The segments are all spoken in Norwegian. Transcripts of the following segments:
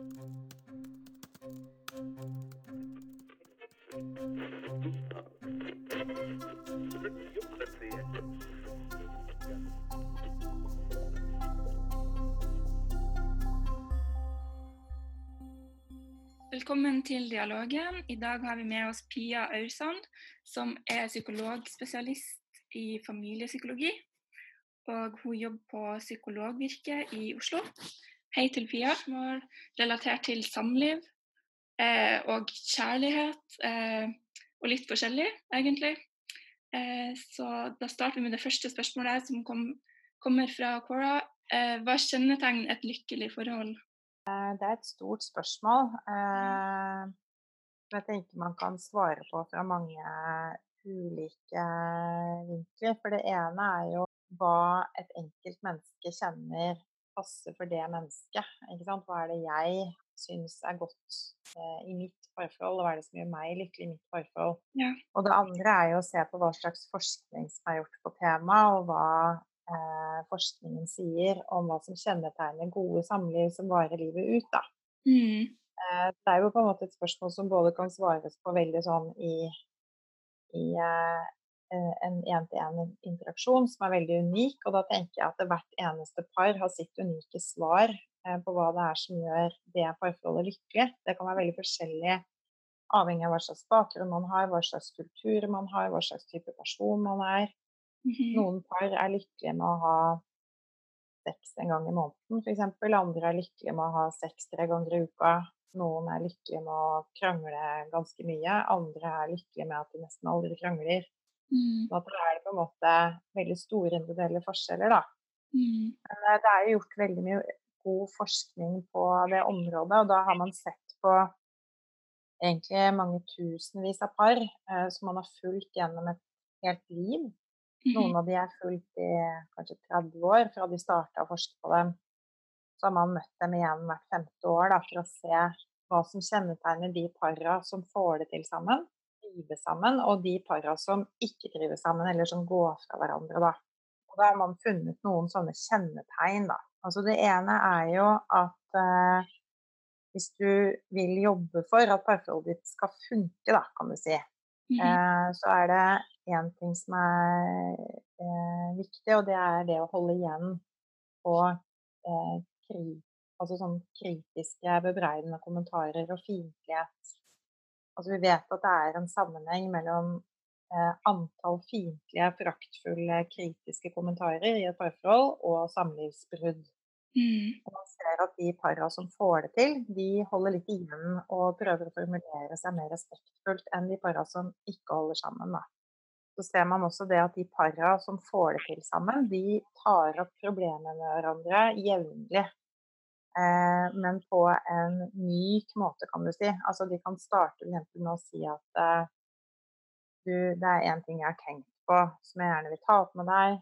Velkommen til dialogen. I dag har vi med oss Pia Aursand, som er psykologspesialist i familiepsykologi. Og hun jobber på Psykologvirket i Oslo. Hei til Pia. Spørsmål relatert til samliv eh, og kjærlighet. Eh, og litt forskjellig, egentlig. Eh, så da starter vi med det første spørsmålet, som kom, kommer fra Cora. Eh, hva kjennetegner et lykkelig forhold? Eh, det er et stort spørsmål eh, som jeg tenker man kan svare på fra mange ulike vinkler. For det ene er jo hva et enkelt menneske kjenner passer for det mennesket. Hva er det jeg syns er godt eh, i mitt parforhold, og hva er det som gjør meg lykkelig i mitt parforhold. Ja. Og det andre er jo å se på hva slags forskning som er gjort på temaet, og hva eh, forskningen sier om hva som kjennetegner gode samliv som varer livet ut. Da. Mm. Eh, det er jo på en måte et spørsmål som både kan svares på veldig sånn i, i eh, en én-til-én-interaksjon som er veldig unik. Og da tenker jeg at hvert eneste par har sitt unike svar eh, på hva det er som gjør det parforholdet lykkelig. Det kan være veldig forskjellig avhengig av hva slags bakgrunn man har, hva slags kultur man har, hva slags type person man er. -hmm. Noen par er lykkelige med å ha sex en gang i måneden f.eks. Andre er lykkelige med å ha sex tre ganger i uka. Noen er lykkelige med å krangle ganske mye. Andre er lykkelige med at de nesten aldri krangler. Mm. Så det er på en måte veldig store individuelle forskjeller, da. Mm. Men eh, det er jo gjort veldig mye god forskning på det området, og da har man sett på egentlig mange tusenvis av par eh, som man har fulgt gjennom et helt liv. Noen av de er fulgt i kanskje 30 år fra de starta å forske på dem. Så har man møtt dem igjen hvert femte år da, for å se hva som kjennetegner de para som får det til sammen, trives sammen, og de para som ikke trives sammen, eller som går fra hverandre. Da. Og da har man funnet noen sånne kjennetegn. Da. Altså det ene er jo at eh, hvis du vil jobbe for at parforholdet ditt skal funke, da, kan du si, Mm -hmm. eh, så er det én ting som er eh, viktig, og det er det å holde igjen på eh, kri, altså sånn kritiske, bebreidende kommentarer og fiendtlighet. Altså vi vet at det er en sammenheng mellom eh, antall fiendtlige, foraktfulle, kritiske kommentarer i et parforhold og samlivsbrudd. Mm. Og man ser at de para som får det til, de holder litt igjen og prøver å formulere seg mer respektfullt enn de para som ikke holder sammen. Da. Så ser man også det at de para som får det til sammen, de tar opp problemene med hverandre jevnlig. Eh, men på en myk måte, kan du si. Altså de kan starte med å si at eh, du, det er én ting jeg har tenkt på som jeg gjerne vil ta opp med deg.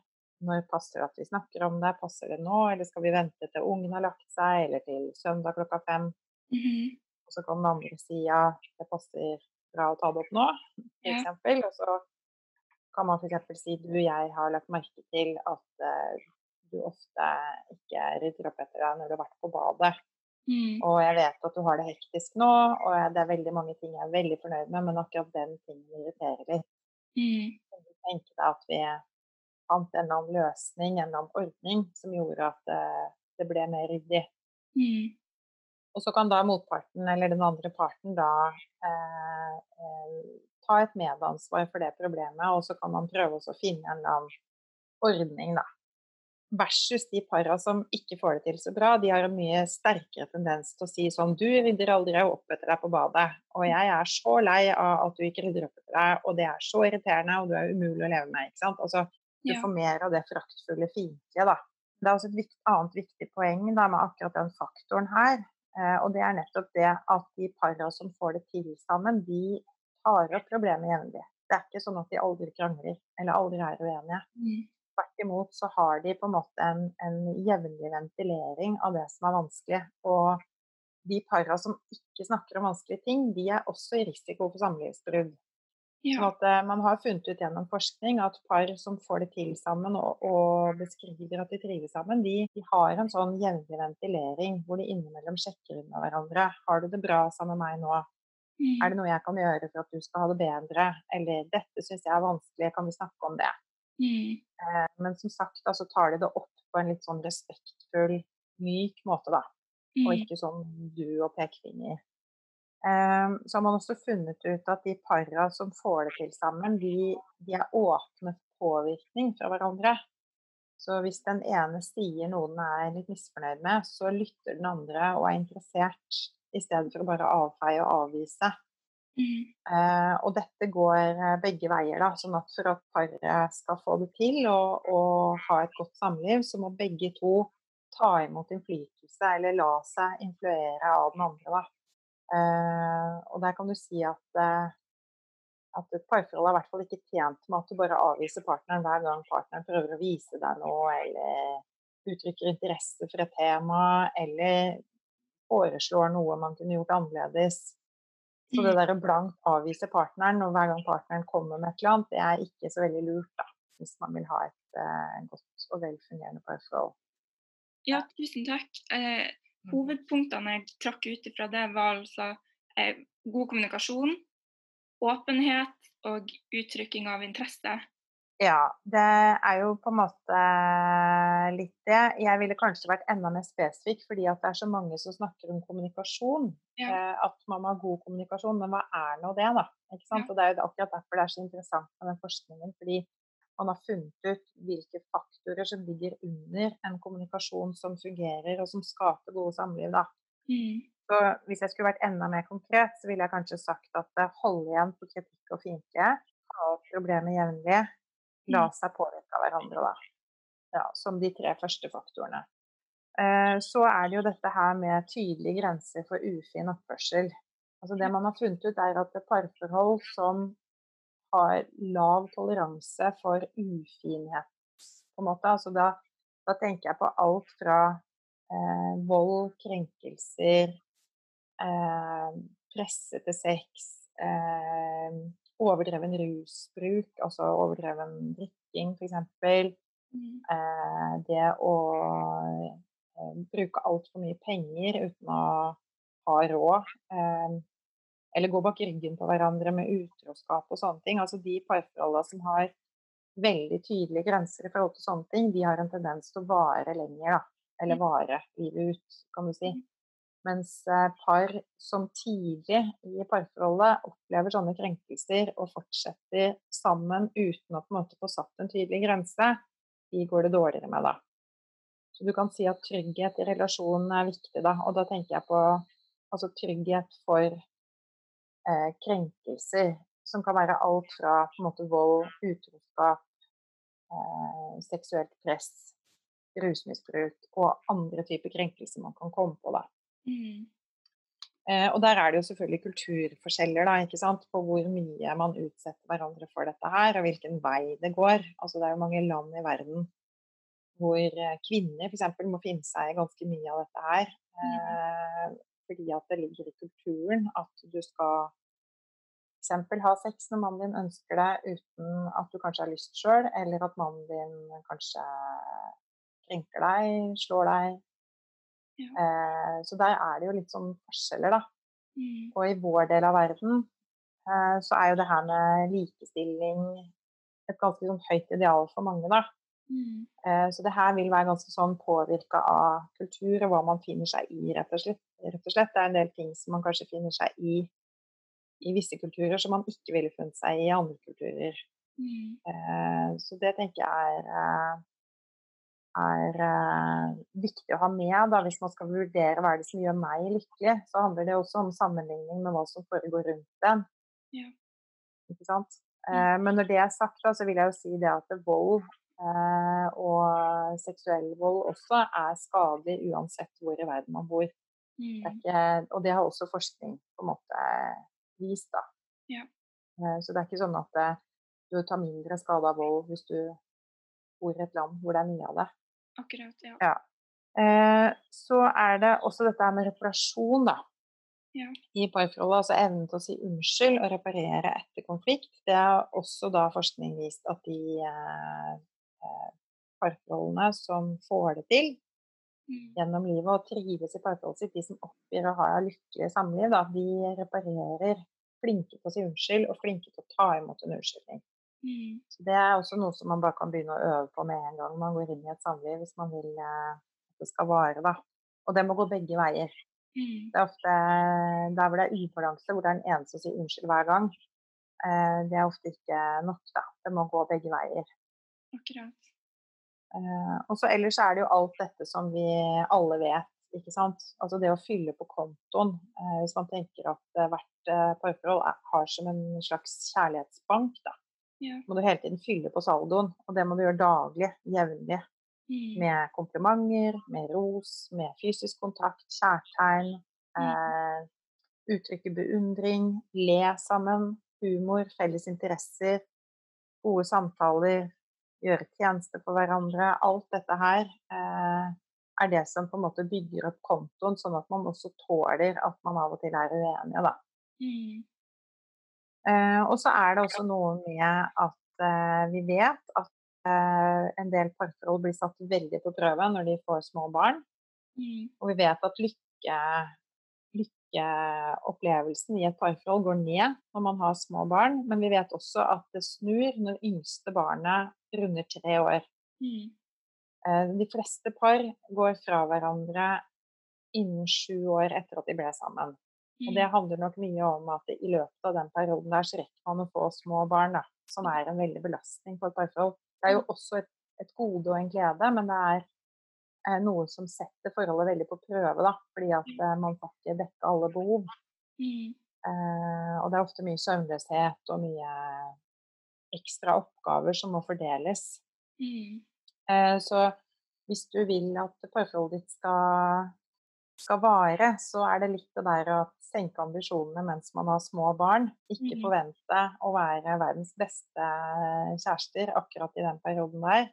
Når passer det at vi snakker om det? Passer det nå, eller skal vi vente til ungen har lagt seg, eller til søndag klokka fem? Mm -hmm. Og så kan den andre si ja, det passer bra å ta det opp nå, f.eks. Ja. Og så kan man f.eks. si du, jeg har lagt merke til at uh, du ofte ikke rydder opp etter deg når du har vært på badet. Mm. Og jeg vet at du har det hektisk nå, og det er veldig mange ting jeg er veldig fornøyd med, men akkurat den tingen irriterer litt. Mm. Tenke deg at vi fant en eller annen løsning, en eller annen ordning, som gjorde at uh, det ble mer ryddig. Mm. Og så kan da motparten, eller den andre parten, da eh, eh, ta et medansvar for det problemet, og så kan man prøve å finne en eller annen ordning, da. Versus de para som ikke får det til så bra. De har en mye sterkere tendens til å si sånn Du rydder aldri opp etter deg på badet. Og jeg er så lei av at du ikke rydder opp etter deg, og det er så irriterende, og du er umulig å leve med. ikke sant? Altså, du Ja. får mer av det fraktfulle fiendtlige, da. Det er også et vikt, annet viktig poeng da, med akkurat den faktoren her. Eh, og det er nettopp det at de para som får det til sammen, de tar opp problemet jevnlig. Det er ikke sånn at de aldri krangler eller aldri er uenige. Mm. Tvert imot så har de på en måte en, en jevnlig ventilering av det som er vanskelig. Og de para som ikke snakker om vanskelige ting, de er også i risiko for samlivsbrudd. Sånn Ja. at eh, Man har funnet ut gjennom forskning at par som får det til sammen og, og beskriver at de trives sammen, de, de har en sånn jevnlig ventilering hvor de innimellom sjekker inn med hverandre. Har du det bra sammen med meg nå? Er Mm. det noe jeg kan gjøre for at du skal ha det bedre? Eller dette syns jeg er vanskelig, kan vi snakke om det? Mm. Eh, Men som sagt, så tar de det opp på en litt sånn respektfull, myk måte, da. Og Mm. ikke sånn du og pekefinger. Eh, Så har man også funnet ut at de para som får det til sammen, de, de er åpne for påvirkning fra hverandre. Så hvis den ene sier noe den er litt misfornøyd med, så lytter den andre og er interessert, i stedet for å bare avfeie og avvise. Mm. Eh, og dette går eh, begge veier, da. Sånn at for at paret skal få det til og, og ha et godt samliv, så må begge to ta imot innflytelse eller la seg influere av den andre, da. Eh, og der kan du si at, eh, at et parforhold er i hvert fall ikke tjent med at du bare avviser partneren hver gang partneren prøver å vise deg noe, eller uttrykker interesse for et tema, eller foreslår noe man kunne gjort annerledes. Så det Mm. der å blankt avvise partneren og hver gang partneren kommer med et eller annet, det er ikke så veldig lurt, da. Hvis man vil ha et uh, godt og velfungerende parforhold. Ja, tusen takk. Eh, hovedpunktene jeg trakk ut ifra det, var altså eh, god kommunikasjon, åpenhet og uttrykking av interesse. Ja, det er jo på en måte litt det. Jeg ville kanskje vært enda mer spesifikk, fordi at det er så mange som snakker om kommunikasjon. Ja. Eh, at man må ha god kommunikasjon, men hva er nå det, da? Ikke sant? Ja. Og det er jo akkurat derfor det er så interessant med den forskningen. fordi man har funnet ut hvilke faktorer som ligger under en kommunikasjon som fungerer, og som skaper gode samliv. da. Mm. Så hvis jeg skulle vært enda mer konkret, så ville jeg kanskje sagt at holde igjen på kritikk og fiendtlighet. Ha opp problemer jevnlig. La Mm. seg påvirke av hverandre, da. Ja, som de tre første faktorene. Eh, så er det jo dette her med tydelige grenser for ufin oppførsel. Altså det man har funnet ut, er at parforhold som har lav toleranse for ufinhet, på en måte. Altså da, da tenker jeg på alt fra eh, vold, krenkelser, eh, presse til sex, eh, overdreven rusbruk, altså overdreven drikking f.eks. Mm. Eh, det å eh, bruke altfor mye penger uten å ha råd. Eh, eller gå bak ryggen på hverandre med utroskap og sånne ting. Altså de parforholdene som har veldig tydelige grenser i forhold til sånne ting, de har en tendens til å vare lenger, da. Eller vare livet ut, kan du si. Mens eh, par som tidlig i parforholdet opplever sånne krenkelser og fortsetter sammen uten å på en måte få satt en tydelig grense, de går det dårligere med da. Så du kan si at trygghet i relasjonen er viktig da, og da tenker jeg på altså trygghet for eh, krenkelser, som kan være alt fra på en måte vold, utroskap, eh, seksuelt press, rusmisbruk og andre typer krenkelser man kan komme på da. Mm. Eh, og der er det jo selvfølgelig kulturforskjeller da, ikke sant? på hvor mye man utsetter hverandre for dette her, og hvilken vei det går. Altså det er jo mange land i verden hvor eh, kvinner f.eks. må finne seg i ganske mye av dette her. Eh, fordi at det ligger i kulturen at du skal f.eks. ha sex når mannen din ønsker det uten at du kanskje har lyst sjøl, eller at mannen din kanskje krenker deg, slår deg. Ja. Eh, så der er det jo litt sånn forskjeller, da. Mm. Og i vår del av verden eh, så er jo det her med likestilling et ganske sånn høyt ideal for mange, da. Mm. Eh, så det her vil være ganske sånn påvirka av kultur og hva man finner seg i, rett og slett. Rett og slett. Det er en del ting som man kanskje finner seg i i visse kulturer som man ikke ville funnet seg i i andre kulturer. Mm. Eh, så det tenker jeg er, eh, er eh, viktig å ha med da, hvis man skal vurdere hva er det som gjør meg lykkelig. Så handler det også om sammenligning med hva som foregår rundt en. Ja. Ikke sant? Eh, men når det er sagt, da, så vil jeg jo si det at vold eh, og seksuell vold også er skadelig uansett hvor i verden man bor. Det Mm. ikke, og det har også forskning på en måte vist. da. Ja. Eh, Så det er ikke sånn at eh, du tar mindre skade av vold hvis du bor i et land hvor det er mye av det. Akkurat, ja. Ja. Eh, Så er det også dette med reparasjon, da. Ja. i parforholdet. Altså evnen til å si unnskyld og reparere etter konflikt. Det er også da forskning vist at de eh, eh, parforholdene som får det til Mm. gjennom livet og trives i parforholdet sitt, de som oppgir å ha lykkelige samliv, da, de reparerer flinke på å si unnskyld og flinke til å ta imot en unnskyldning. Mm. Så Det er også noe som man bare kan begynne å øve på med en gang man går inn i et samliv, hvis man vil eh, at det skal vare. da. Og det må gå begge veier. Mm. Det er ofte der hvor det er ubalanse, hvor det er den ene som sier unnskyld hver gang. eh, Det er ofte ikke nok, da. Det må gå begge veier. Akkurat. Eh, og så ellers er det jo alt dette som vi alle vet, ikke sant. Altså det å fylle på kontoen. Eh, hvis man tenker at hvert parforhold har som en slags kjærlighetsbank, da. Ja. Må du hele tiden fylle på saldoen. Og det må du gjøre daglig, jevnlig. Mm. Med komplimenter, med ros, med fysisk kontakt, kjærtegn. Eh, uttrykke beundring, le sammen, humor, felles interesser, gode samtaler, gjøre tjenester for hverandre. Alt dette her eh, er det som på en måte bygger opp kontoen, sånn at man også tåler at man av og til er uenige, da. Mm. Eh, og så er det også noe med at eh, vi vet at eh, en del parforhold blir satt veldig på prøve når de får små barn. Mm. Og vi vet at lykke, lykkeopplevelsen i et parforhold går ned når man har små barn. Men vi vet også at det snur når yngste barnet runder tre år. Mm. Eh, De fleste par går fra hverandre innen sju år etter at de ble sammen. Og det Mm. handler nok mye om at i løpet av den perioden der så rekker man å få små barn, da, som er en veldig belastning for et parforhold. Det er jo også et, et gode og en glede, men det er eh, noe som setter forholdet veldig på prøve, da, fordi at eh, man får ikke dekke alle behov. Mm. Eh, og det er ofte mye søvnløshet og mye ekstra oppgaver som må fordeles. Mm. Eh, så hvis du vil at parforholdet ditt skal, skal vare, så er det litt det der å senke ambisjonene mens man har små barn. Ikke Mhm. forvente å være verdens beste kjærester akkurat i den perioden der.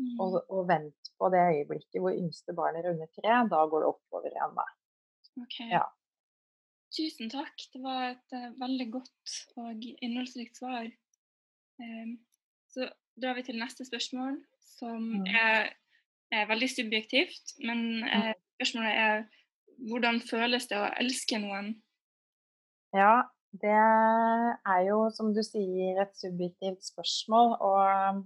Mm. Og, og vent på det øyeblikket hvor yngste barnet runder tre. Da går det oppover igjen, da. Okay. Ja. Tusen takk. Det var et uh, veldig godt og innholdsrikt svar. Um, så drar vi til neste spørsmål, som Mm. er, er veldig subjektivt. Men uh, spørsmålet er hvordan føles det å elske noen? Ja, det er jo som du sier et subjektivt spørsmål. Og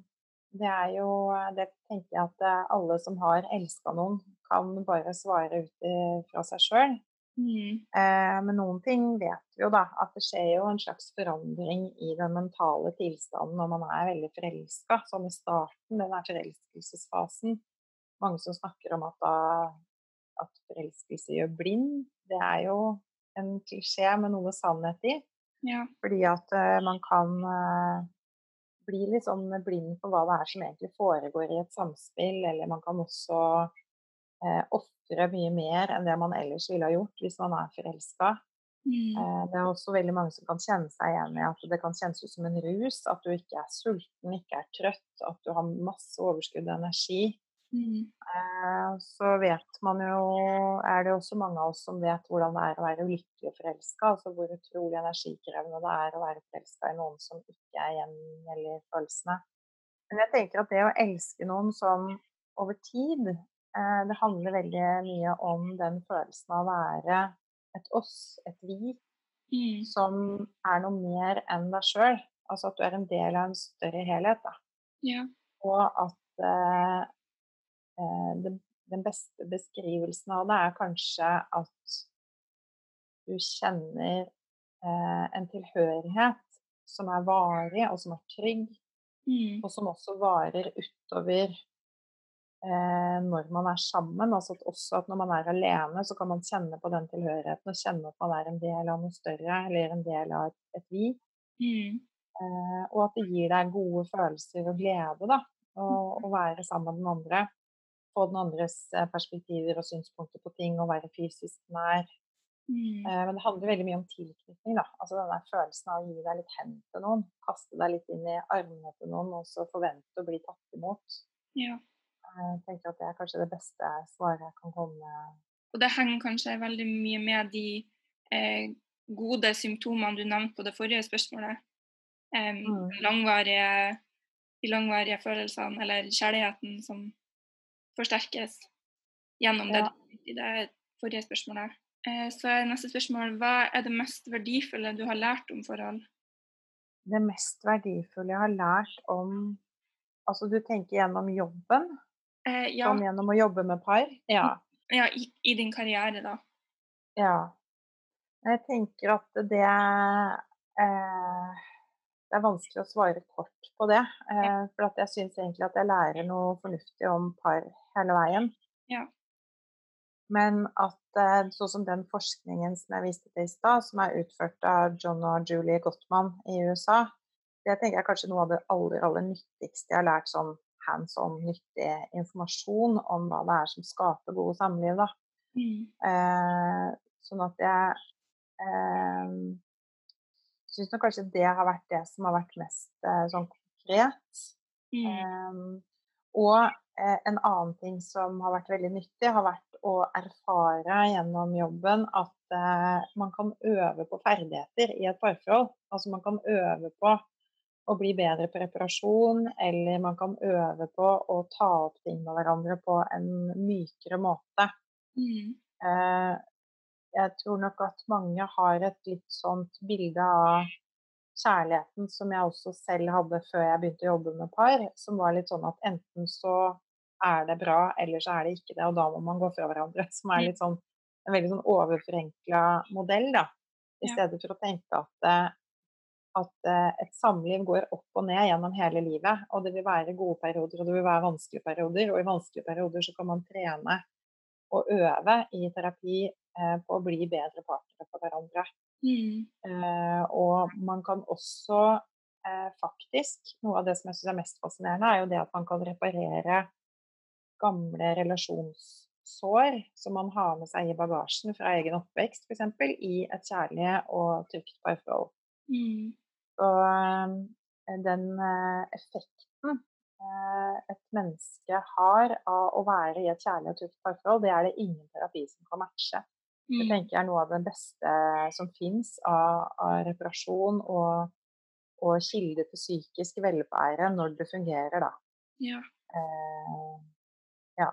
det er jo Det tenker jeg at eh, alle som har elska noen, kan bare svare ut fra seg sjøl. Mm. Eh, men noen ting vet vi jo, da. At det skjer jo en slags forandring i den mentale tilstanden når man er veldig forelska. Sånn i starten, den der forelskelsesfasen. Mange som snakker om at, da, at forelskelse gjør blind. Det er jo en klisjé med noe sannhet i. Ja. Fordi at uh, man kan uh, bli litt sånn blind for hva det er som egentlig foregår i et samspill, eller man kan også uh, ofre mye mer enn det man ellers ville ha gjort hvis man er forelska. Mm. Det er også veldig mange som kan kjenne seg igjen i at det kan kjennes ut som en rus. At du ikke er sulten, ikke er trøtt, at du har masse overskudd og energi. Mm. Eh, så vet man jo Er det også mange av oss som vet hvordan det er å være ulykkelig forelska. Altså hvor utrolig energikrevende det er å være forelska i noen som ikke er igjen eller følelsene. Men jeg tenker at det å elske noen sånn over tid, eh, det handler veldig mye om den følelsen av å være et oss, et vi, Mm. som er noe mer enn deg sjøl. Altså at du er en del av en større helhet. Da. Ja. Og at eh, eh, den, den beste beskrivelsen av det er kanskje at du kjenner eh, en tilhørighet som er varig, og som er trygg, Mm. og som også varer utover eh, når man er sammen. Altså at også at når man er alene, så kan man kjenne på den tilhørigheten og kjenne at man er en del av noe større, eller en del av et, vi. Mm. Eh, og at det gir deg gode følelser og glede da, å være sammen med den andre. Få den andres eh, perspektiver og synspunkter på ting, og være fysisk nær. Mm. Eh, men det handler veldig mye om tilknytning. da, altså Denne Følelsen av å gi deg litt hen til noen. Kaste deg litt inn i armene til noen, og så forvente å bli tatt imot. Ja. Eh, Jeg tenker at Det er kanskje det beste svaret jeg kan komme. Og det henger kanskje veldig mye med de eh, gode symptomene du nevnte på det forrige spørsmålet. Um, Mm. langvarige, de langvarige følelsene eller kjærligheten som forsterkes gjennom det i det forrige spørsmålet. Eh, så er neste spørsmål hva er det mest verdifulle du har lært om forhold? Det mest verdifulle jeg har lært om Altså du tenker gjennom jobben? Eh, ja, Som gjennom å jobbe med par? Ja. ja i, i din karriere, da. ja. Jeg tenker at det eh, Det er vanskelig å svare kort på det. Eh, for jeg syns egentlig at jeg lærer noe fornuftig om par hele veien. Ja. Men at eh, sånn som den forskningen som jeg viste til i stad, som er utført av John og Julie Gottman i USA, det tenker jeg er kanskje noe av det aller, aller nyttigste jeg har lært sånn hands on nyttig informasjon om hva det er som skaper gode samliv. Da. Mm. Eh, sånn at jeg eh, syns kanskje det har vært det som har vært mest eh, sånn konkret. Mm. Eh, og eh, en annen ting som har vært veldig nyttig, har vært å erfare gjennom jobben at eh, man kan øve på ferdigheter i et parforhold. Altså man kan øve på å bli bedre på reparasjon, eller man kan øve på å ta opp ting med hverandre på en mykere måte. Mm. Eh, jeg tror nok at mange har et litt sånt bilde av kjærligheten som jeg også selv hadde før jeg begynte å jobbe med par, som var litt sånn at enten så er det bra, eller så er det ikke det, og da må man gå fra hverandre. Som er litt sånn en veldig sånn overforenkla modell, da. I stedet for å tenke at, eh, at eh, et samliv går opp og ned gjennom hele livet. Og det vil være gode perioder, og det vil være vanskelige perioder. Og i vanskelige perioder så kan man trene og øve i terapi eh, på å bli bedre partnere for hverandre. Mm. Eh, og man kan også eh, faktisk Noe av det som jeg syns er mest fascinerende, er jo det at man kan reparere gamle relasjonssår som man har med seg i bagasjen fra egen oppvekst, f.eks., i et kjærlig og trygt parforhold. Mm. Og eh, den eh, effekten eh, et menneske har av å være i et kjærlig og trygt parforhold, det er det ingen terapi som kan matche. Det Mm. tenker jeg er noe av det beste som fins av, av reparasjon og, og kilde til psykisk velvære når det fungerer, da. Ja. Eh, ja.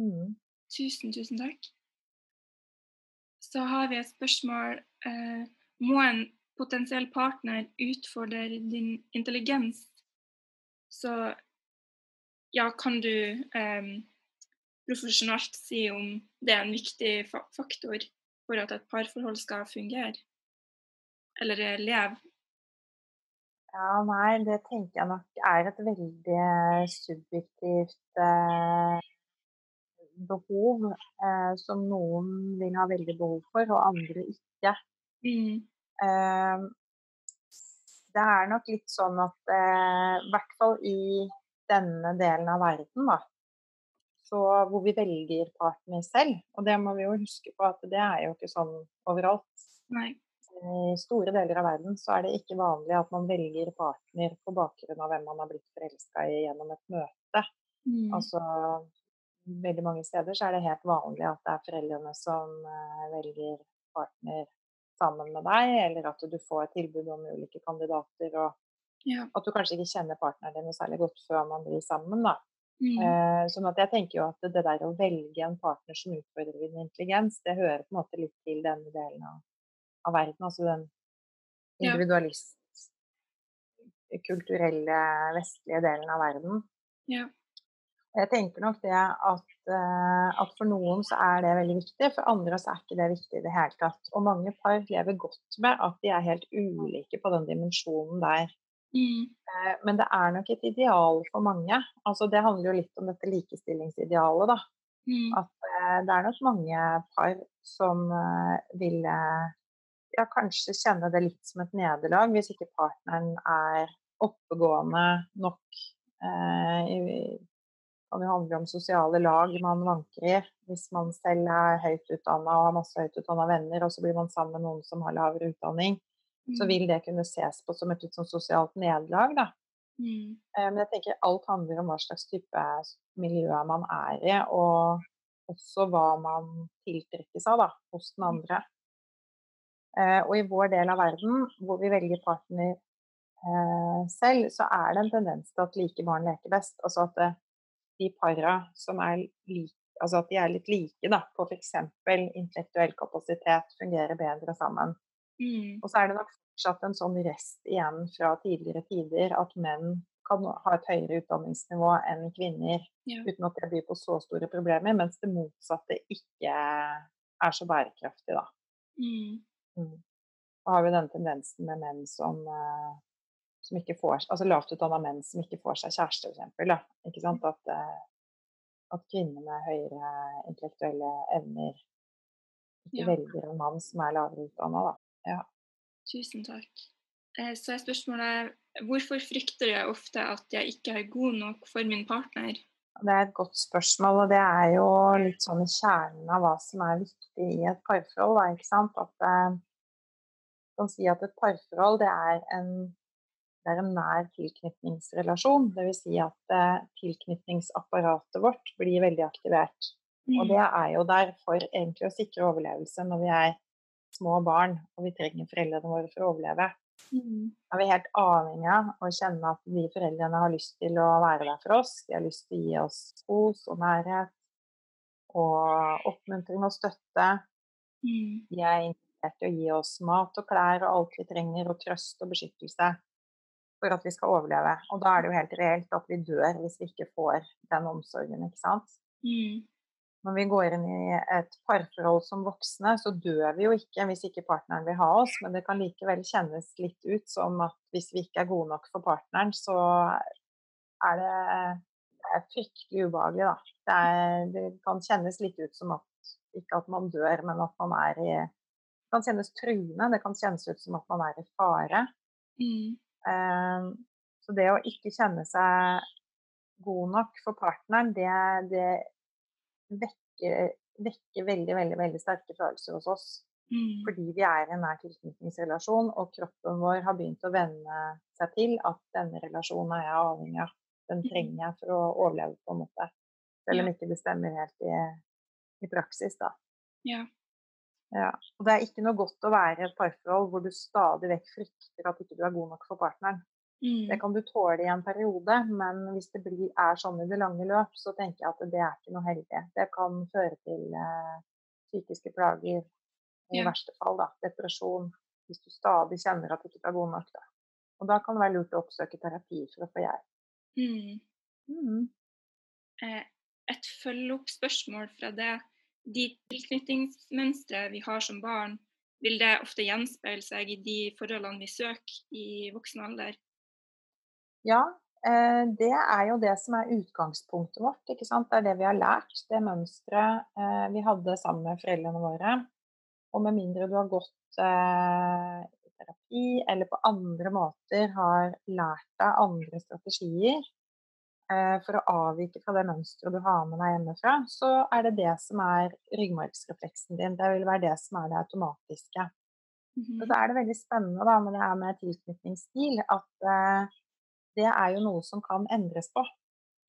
Mm. Tusen, tusen takk. Så har vi et spørsmål. Eh, må en potensiell partner utfordre din intelligens? Så ja, kan du eh, profesjonelt si om det er en viktig faktor for at et parforhold skal fungere? Eller eh, leve? Ja, nei, det tenker jeg nok er et veldig subjektivt eh, behov, eh, som noen vil ha veldig behov for, og andre ikke. Mm. Eh, det er nok litt sånn at eh, i hvert fall i denne delen av verden, da, så hvor vi velger partner selv, og det må vi jo huske på at det er jo ikke sånn overalt. Nei. I store deler av verden så er det ikke vanlig at man velger partner på bakgrunn av hvem man har blitt forelska i gjennom et møte. Mm. Altså veldig mange steder så er det helt vanlig at det er foreldrene som eh, velger partner sammen med deg, eller at du får tilbud om ulike kandidater, og ja. at du kanskje ikke kjenner partneren din noe særlig godt før man blir sammen, da. Mm. Eh, sånn at jeg tenker jo at det der å velge en partner som utfordrer din intelligens, det hører på en måte litt til denne delen av, av verden, altså den Ja. individualist, kulturelle, vestlige delen av verden. Ja. Jeg tenker nok det at, eh, at for noen så er det veldig viktig, for andre så er ikke det viktig i det hele tatt. Og mange par lever godt med at de er helt ulike på den dimensjonen der. Mm. Eh, Men det er nok et ideal for mange. Altså Det handler jo litt om dette likestillingsidealet, da. Mm. At eh, det er nok mange par som eh, ville ja, kanskje kjenne det litt som et nederlag hvis ikke partneren er oppegående nok. Eh, kan jo handle om sosiale lag man vanker i. Hvis man selv er høyt utdanna og har masse høyt utdanna venner, og så blir man sammen med noen som har lavere utdanning, så Mm. vil det kunne ses på som et litt sånn sosialt nederlag, da. Mm. Eh, Men jeg tenker alt handler om hva slags type miljø man er i, og også hva man tiltrekkes av da, hos den andre. Eh, og i vår del av verden, hvor vi velger partner eh, selv, så er det en tendens til at like barn leker best. Altså at de para som er like, altså at de er litt like da, på f.eks. intellektuell kapasitet, fungerer bedre sammen. Mm. Og så er det nok fortsatt en sånn rest igjen fra tidligere tider at menn kan ha et høyere utdanningsnivå enn kvinner Ja. uten at det byr på så store problemer, mens det motsatte ikke er så bærekraftig, da. Mm. Mm. Da har vi den tendensen med menn som, eh, som ikke får Altså lavtutdanna menn som ikke får seg kjæreste, f.eks. Ikke sant? At, eh, at kvinner med høyere intellektuelle evner ikke Ja. velger en mann som er lavere utdanna, da. Ja. Tusen takk. Eh, Så er spørsmålet hvorfor frykter jeg ofte at jeg ikke er god nok for min partner? Det er et godt spørsmål, og det er jo litt sånn i kjernen av hva som er viktig i et parforhold. Da, ikke sant? At eh, kan si at et parforhold det er en, det er en nær tilknytningsrelasjon. Dvs. Si at eh, tilknytningsapparatet vårt blir veldig aktivert. Og det er jo der for egentlig å sikre overlevelse når vi er små barn og vi trenger foreldrene våre for å overleve. Mm. er vi helt avhengig av å kjenne at de foreldrene har lyst til å være der for oss. De har lyst til å gi oss kos og nærhet og oppmuntring og støtte. Mm. De er interessert i å gi oss mat og klær og alt vi trenger, og trøst og beskyttelse for at vi skal overleve. Og da er det jo helt reelt at vi dør hvis vi ikke får den omsorgen, ikke sant. Mm. Når vi går inn i et parforhold som voksne, så dør vi jo ikke hvis ikke partneren vil ha oss, men det kan likevel kjennes litt ut som at hvis vi ikke er gode nok for partneren, så er det, det er fryktelig ubehagelig, da. Det, er, det kan kjennes litt ut som at ikke at man dør, men at man er i Det kan kjennes truende, det kan kjennes ut som at man er i fare. Mm. Um, så det å ikke kjenne seg god nok for partneren, det, det vekker, vekker veldig, veldig, veldig sterke følelser hos oss. Mm. Fordi vi er i en nær tilknytningsrelasjon, og kroppen vår har begynt å venne seg til at denne relasjonen er jeg avhengig av. Den trenger jeg for å overleve, på en måte. Selv om ikke det stemmer helt i, i praksis, da. Ja. Ja. Og det er ikke noe godt å være i et parforhold hvor du stadig vekk frykter at ikke du er god nok for partneren. Mm. Det kan du tåle i en periode, men hvis det blir, er sånn i det lange løp, så tenker jeg at det er ikke noe heldig. Det kan føre til eh, psykiske plager, i Ja. verste fall da, depresjon, hvis du stadig kjenner at du ikke er god nok. Da. Og da kan det være lurt å oppsøke terapi for å få hjelp. Mm. Mm. Et følge-opp-spørsmål fra det. De tilknytningsmønstre vi har som barn, vil det ofte gjenspeile seg i de forholdene vi søker i voksen alder? Ja, eh, det er jo det som er utgangspunktet vårt. ikke sant? Det er det vi har lært. Det mønsteret eh, vi hadde sammen med foreldrene våre. Og med mindre du har gått eh, i terapi eller på andre måter har lært deg andre strategier for å avvike fra det mønsteret du har med deg hjemmefra, så er det det som er ryggmargsrefleksen din. Det vil være det som er det automatiske. Mm -hmm. så er det veldig spennende da, med det her med tilknytningsstil at eh, det er jo noe som kan endres på.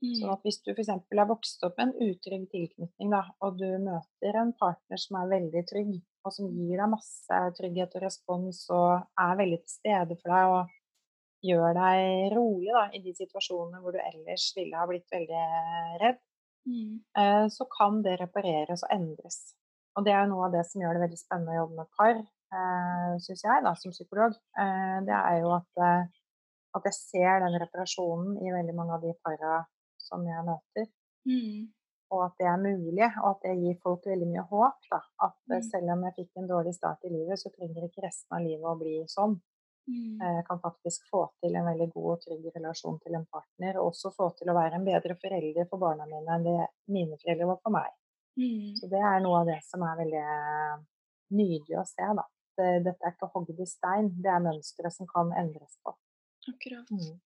Sånn Mm. at hvis du f.eks. er vokst opp med en utrygg tilknytning, da, og du møter en partner som er veldig trygg, og som gir deg masse trygghet og respons og er veldig til stede for deg og gjør deg rolig da, i de situasjonene hvor du ellers ville ha blitt veldig redd, Mm. eh, så kan det repareres og endres. Og det er jo noe av det som gjør det veldig spennende å jobbe med par, eh, syns jeg da, som psykolog. Eh, det er jo at, eh, at jeg ser den reparasjonen i veldig mange av de para som jeg møter. Mm. Og at det er mulig, og at det gir folk veldig mye håp. Da. At eh, Mm. selv om jeg fikk en dårlig start i livet, så trenger ikke resten av livet å bli sånn. Mm. Eh, Jeg kan faktisk få til en veldig god og trygg relasjon til en partner, og også få til å være en bedre forelder for barna mine enn det mine foreldre var for meg. Mm. Så det er noe av det som er veldig eh, nydelig å se. Da. Dette er ikke hogd i stein, det er mønstre som kan endres på. Akkurat. Mm.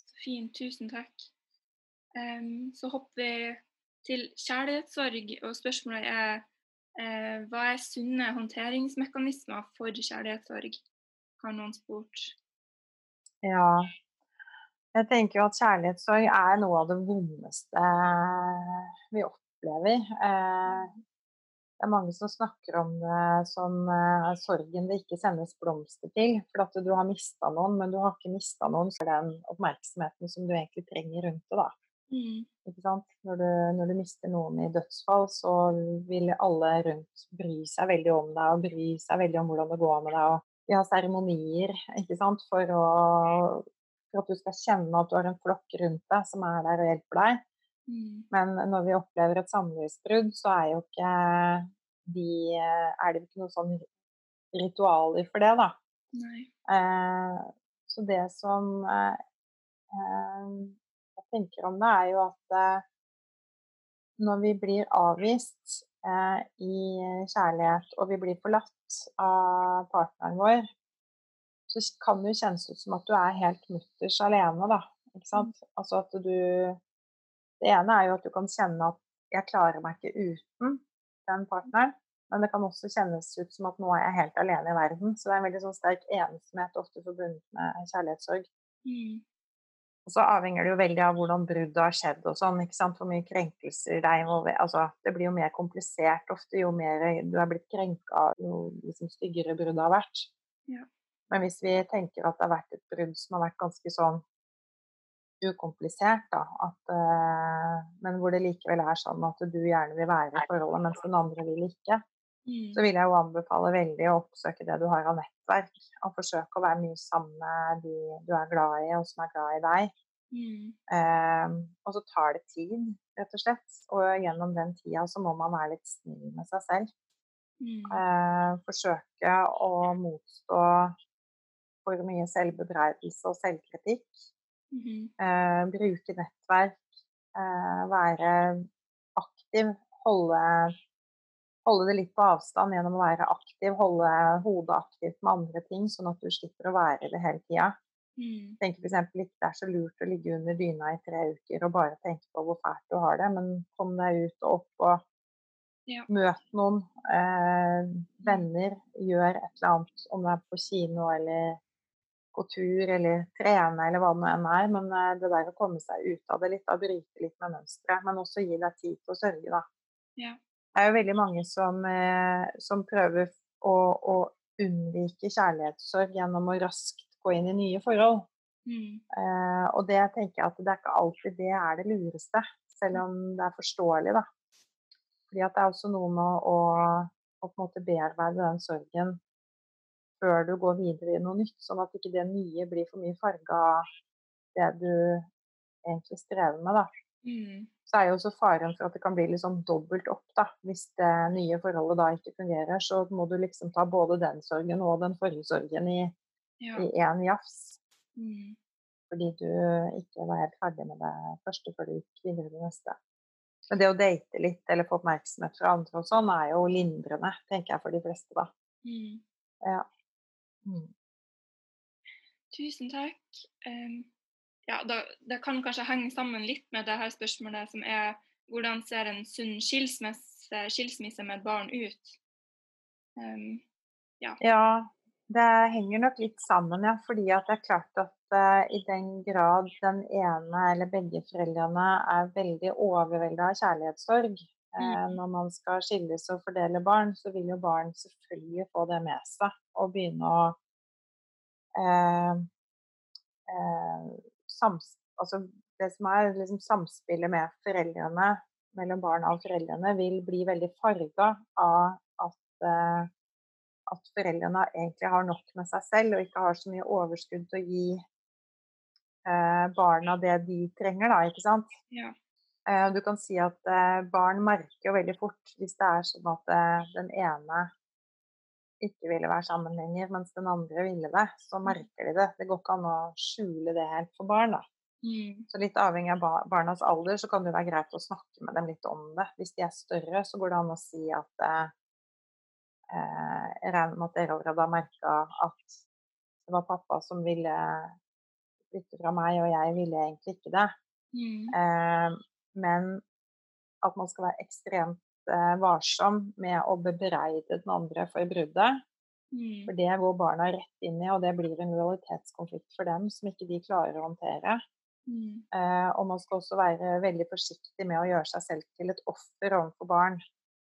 Så fint. Tusen takk. Um, så hopper vi til kjærlighetssorg, og spørsmålet er uh, hva er sunne håndteringsmekanismer for kjærlighetssorg? Har noen spurt. Ja. Jeg tenker jo at kjærlighetssorg er noe av det vondeste vi opplever. Eh, Det er mange som snakker om det som uh, sorgen det ikke sendes blomster til. For at du har mista noen, men du har ikke mista noen for den oppmerksomheten som du egentlig trenger rundt det. da. Mm. Når du, når du, mister noen i dødsfall, så vil alle rundt bry seg veldig om deg og bry seg veldig om hvordan det går med deg. Og vi har seremonier ikke sant? For, for at du skal kjenne at du har en flokk rundt deg som er der og hjelper deg. Mm. Men når vi opplever et samlivsbrudd, så er jo ikke de Er det ikke noe sånn ritualer for det, da. Eh, så det som eh, eh, jeg tenker om det, er jo at eh, når vi blir avvist eh, i kjærlighet, og vi blir forlatt av partneren vår, så kan det jo kjennes ut som at du er helt mutters alene, da. Ikke sant? Mm. Altså at du det ene er jo at du kan kjenne at jeg klarer meg ikke uten den partneren. Men det kan også kjennes ut som at nå er jeg helt alene i verden. Så det er en veldig sånn sterk ensomhet ofte forbundet med kjærlighetssorg. Mm. Og så avhenger det jo veldig av hvordan bruddet har skjedd og sånn. ikke sant? Hvor mye krenkelser det er involvert. Altså, det blir jo mer komplisert ofte jo mer du er blitt krenka, jo liksom styggere bruddet har vært. Ja. Men hvis vi tenker at det har vært et brudd som har vært ganske sånn ukomplisert, da. At, uh, men hvor det likevel er sånn at du gjerne vil være i forholdet, mens den andre vil ikke. Mm. Så vil jeg jo anbefale veldig å oppsøke det du har av nettverk. Og forsøke å være mye sammen med de du er glad i, og som er glad i deg. Mm. Uh, og så tar det tid, rett og slett. Og gjennom den tida så må man være litt snill med seg selv. Mm. Uh, forsøke å motstå for mye selvbebreidelse og selvkritikk. Mm-hmm. Eh, bruke nettverk, eh, være aktiv, holde, holde, det litt på avstand gjennom å være aktiv, holde hodet aktivt med andre ting, sånn at du slipper å være det hele tida. Mm. Tenker f.eks. ikke det er så lurt å ligge under dyna i tre uker og bare tenke på hvor fælt du har det, men kom deg ut og opp og ja. møt noen eh, venner, gjør et eller annet, om du er på kino eller gå tur eller trene eller hva det enn er. Men eh, det der å komme seg ut av det litt, da bryte litt med mønsteret. Men også gi deg tid til å sørge, da. Ja. Det er jo veldig mange som, eh, som prøver å, å, unnvike kjærlighetssorg gjennom å raskt gå inn i nye forhold. Mm. Eh, og det tenker jeg at det er ikke alltid det er det lureste, selv om det er forståelig, da. Fordi at det er også noe med å, å på en måte bearbeide den sorgen før du går videre i noe nytt, sånn at ikke det nye blir for mye farga av det du egentlig strever med. da. Mm. Så er jo også faren for at det kan bli sånn dobbelt opp. da. Hvis det nye forholdet da ikke fungerer, så må du liksom ta både den sorgen og den forrige sorgen i én ja. jafs. Mm. Fordi du ikke var helt ferdig med det første før du gikk videre til neste. Men det å date litt eller få oppmerksomhet fra andre og sånn, er jo lindrende, tenker jeg, for de fleste, da. Mm. Ja. Mm. Tusen takk. Um, ja, da, det kan kanskje henge sammen litt med det her spørsmålet som er hvordan ser en sunn skilsmisse, skilsmisse med et barn ut? Um, ja. ja. det henger nok litt sammen, ja. Fordi at det er klart at uh, i den grad den ene eller begge foreldrene er veldig overvelda av kjærlighetssorg, Eh, når man skal skilles og fordele barn, så vil jo barn selvfølgelig få det med seg og begynne å eh, eh, sams, altså Det som er liksom samspillet med foreldrene, mellom barna og foreldrene, vil bli veldig farga av at, eh, at foreldrene egentlig har nok med seg selv og ikke har så mye overskudd til å gi eh, barna det de trenger, da, ikke sant? Ja. Eh, du kan si at eh, barn merker jo veldig fort hvis det er sånn at den ene ikke ville være sammen lenger, mens den andre ville det. Så mm. merker de det. Det går ikke an å skjule det helt for barn. da. Mm. Så litt avhengig av barnas alder, så kan det være greit å snakke med dem litt om det. Hvis de er større, så går det an å si at eh, Jeg regner med at dere allerede har merka at det var pappa som ville flytte fra meg, og jeg ville egentlig ikke det. Mm. Eh, men at man skal være ekstremt eh, varsom med å bebreide den andre for bruddet. Mm. For det går barna rett inn i, og det blir en lojalitetskonflikt for dem som ikke de klarer å håndtere. Mm. Eh, og man skal også være veldig forsiktig med å gjøre seg selv til et offer overfor barn.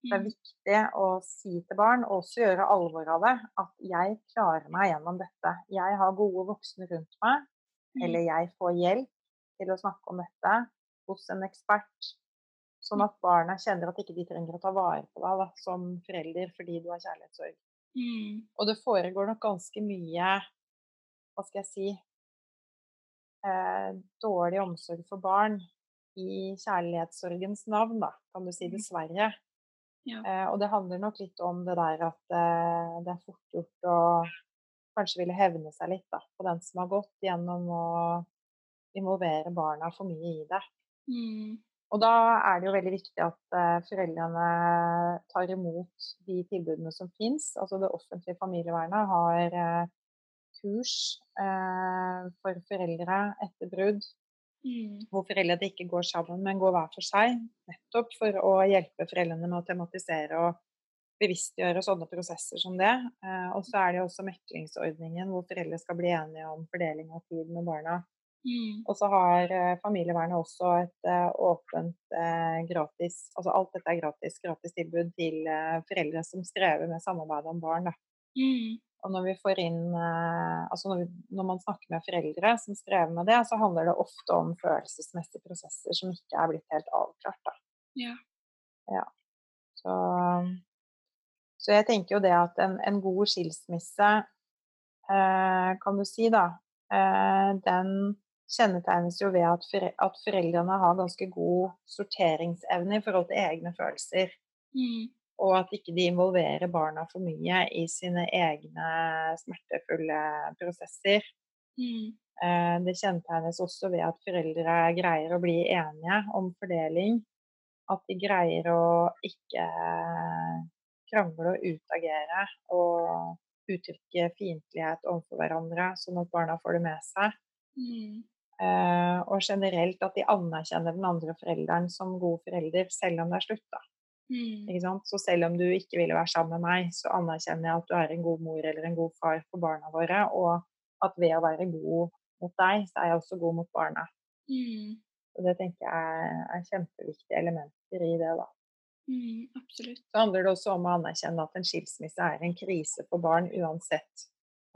Det er Mm. viktig å si til barn, og også gjøre alvor av det, at jeg klarer meg gjennom dette. Jeg har gode voksne rundt meg, Mm. eller jeg får hjelp til å snakke om dette hos en ekspert. Sånn at barna kjenner at ikke de trenger å ta vare på deg da, som forelder fordi du har kjærlighetssorg. Mm. Og det foregår nok ganske mye, hva skal jeg si, eh, dårlig omsorg for barn i kjærlighetssorgens navn, da, kan du si, Mm. dessverre. Ja. Eh, og det handler nok litt om det der at eh, det er fort gjort å kanskje ville hevne seg litt da, på den som har gått, gjennom å involvere barna for mye i det. Mm. Og da er det jo veldig viktig at eh, foreldrene tar imot de tilbudene som fins. Altså det offentlige familievernet har eh, kurs eh, for foreldre etter brudd, Mm. hvor foreldrene ikke går sammen, men går hver for seg. Nettopp for å hjelpe foreldrene med å tematisere og bevisstgjøre sånne prosesser som det. Og så er det jo også meklingsordningen, hvor foreldre skal bli enige om fordeling av tid med barna. Mm. Og så har eh, familievernet også et eh, åpent eh, gratis Altså alt dette er gratis, gratis tilbud til foreldre som strever med samarbeid om barn. Mm. Og når vi får inn Altså når, vi, når man snakker med foreldre som strever med det, så handler det ofte om følelsesmessige prosesser som ikke er blitt helt avklart. Da. Ja. Ja. Så, så jeg tenker jo det at en, en god skilsmisse, eh, kan du si, da, eh, den kjennetegnes jo ved at, fore, at foreldrene har ganske god sorteringsevne i forhold til egne følelser. Mm. Og at ikke de involverer barna for mye i sine egne smertefulle prosesser. Mm. Eh, det kjennetegnes også ved at foreldre greier å bli enige om fordeling. At de greier å ikke krangle og utagere og uttrykke fiendtlighet overfor hverandre, sånn at barna får det med seg. Mm. Eh, og generelt at de anerkjenner den andre forelderen som god forelder, selv om det er slutt. Mm. Så selv om du ikke ville være sammen med meg, så anerkjenner jeg at du er en god mor eller en god far for barna våre, og at ved å være god mot deg, så er jeg også god mot barna. Mm. Og det tenker jeg er kjempeviktige elementer i det. da. Mm. Absolutt. Så handler det også om å anerkjenne at en skilsmisse er en krise for barn uansett.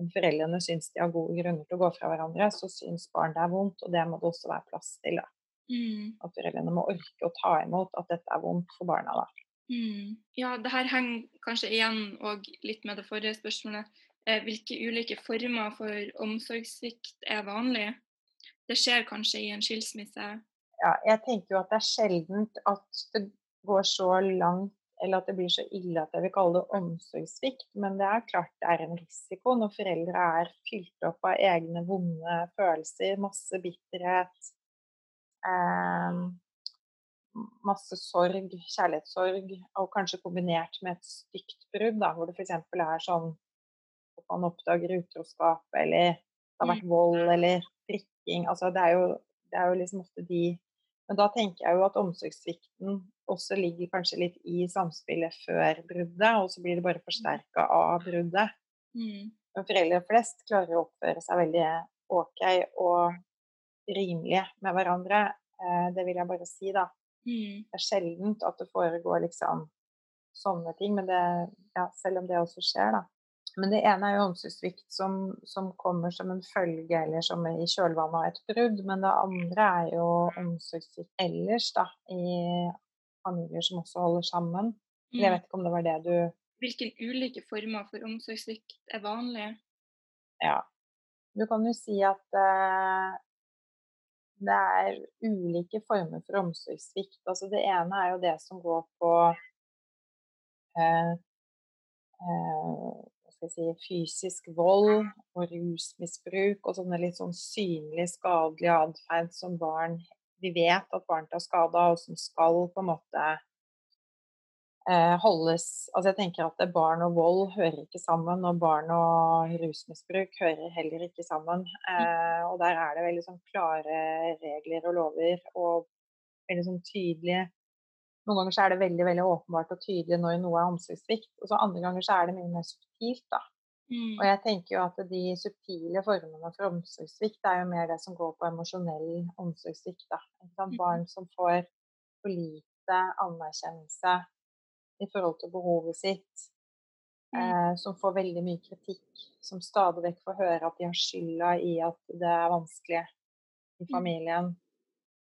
Om foreldrene syns de har gode grunner til å gå fra hverandre, så syns barn det er vondt, og det må det også være plass til. da. Mm. At foreldrene må orke å ta imot at dette er vondt for barna. da. Mm. Ja, det her henger kanskje igjen og litt med det forrige spørsmålet. Eh, hvilke ulike former for omsorgssvikt er vanlig? Det skjer kanskje i en skilsmisse. Ja, jeg tenker jo at det er sjeldent at det går så langt eller at det blir så ille at jeg vil kalle det omsorgssvikt. Men det er klart det er en risiko når foreldre er fylt opp av egne vonde følelser, masse bitterhet, eh, masse sorg, kjærlighetssorg, og kanskje kombinert med et stygt brudd, da, hvor det f.eks. er sånn at man oppdager utroskap, eller det har vært vold eller drikking Altså, det, er jo, det er jo liksom ofte de Men da tenker jeg jo at omsorgssvikten også ligger kanskje litt i samspillet før bruddet, og så blir det bare forsterka av bruddet. Mm. Men foreldre flest klarer å oppføre seg veldig ok og rimelige med hverandre. Eh, det vil jeg bare si, da. Mm. Det er sjeldent at det foregår liksom sånne ting, men det, ja, selv om det også skjer, da. Men det ene er jo omsorgssvikt som, som kommer som en følge eller som i kjølvannet av et brudd. Men det andre er jo omsorgssvikt ellers, da, i familier som også holder sammen. Mm. jeg vet ikke om det var det du Hvilke ulike former for omsorgssvikt er vanlige? Ja. Du kan jo si at eh, det er ulike former for omsorgssvikt. Altså det ene er jo det som går på eh, eh, si, fysisk vold og rusmisbruk og sånne litt sånn synlig skadelige atferd som barn Vi vet at barn tar skade av, og som skal på en måte eh, holdes Altså jeg tenker at barn og vold hører ikke sammen, og barn og rusmisbruk hører heller ikke sammen. Eh, og der er det veldig sånn klare regler og lover og veldig sånn tydelige Noen ganger så er det veldig veldig åpenbart og tydelig når noe er omsorgssvikt, og så andre ganger så er det mye mer subtilt. da. Mm. Og jeg tenker jo at de subtile formene for omsorgssvikt er jo mer det som går på emosjonell omsorgssvikt. da. Mhm. Barn som får for lite anerkjennelse i forhold til behovet sitt, Mm. eh, som får veldig mye kritikk, som stadig vekk får høre at de har skylda i at det er vanskelig i Mm. familien.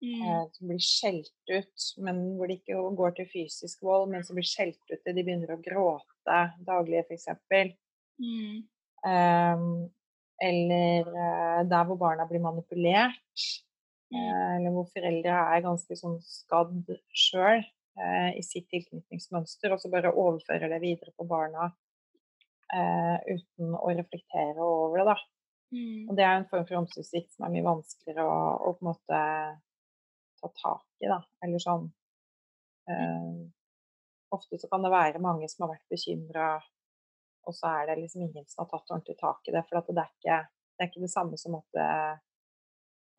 Mm. Eh, som blir skjelt ut, men hvor det ikke går til fysisk vold, men som blir skjelt ut til de begynner å gråte daglig, f.eks. Mm. Um, eller eh, der hvor barna blir manipulert, Mm. eh, eller hvor foreldre er ganske sånn skadd sjøl uh, i sitt tilknytningsmønster, og så bare overfører det videre på barna uh, uten å reflektere over det. da. Mm. Og det er en form for omsorgssvikt som er mye vanskeligere å, å på en måte ta tak i, da. Eller sånn eh, Ofte så kan det være mange som har vært bekymra, og så er det liksom ingen som har tatt ordentlig tak i det. For det, er ikke, det er ikke det samme som at eh,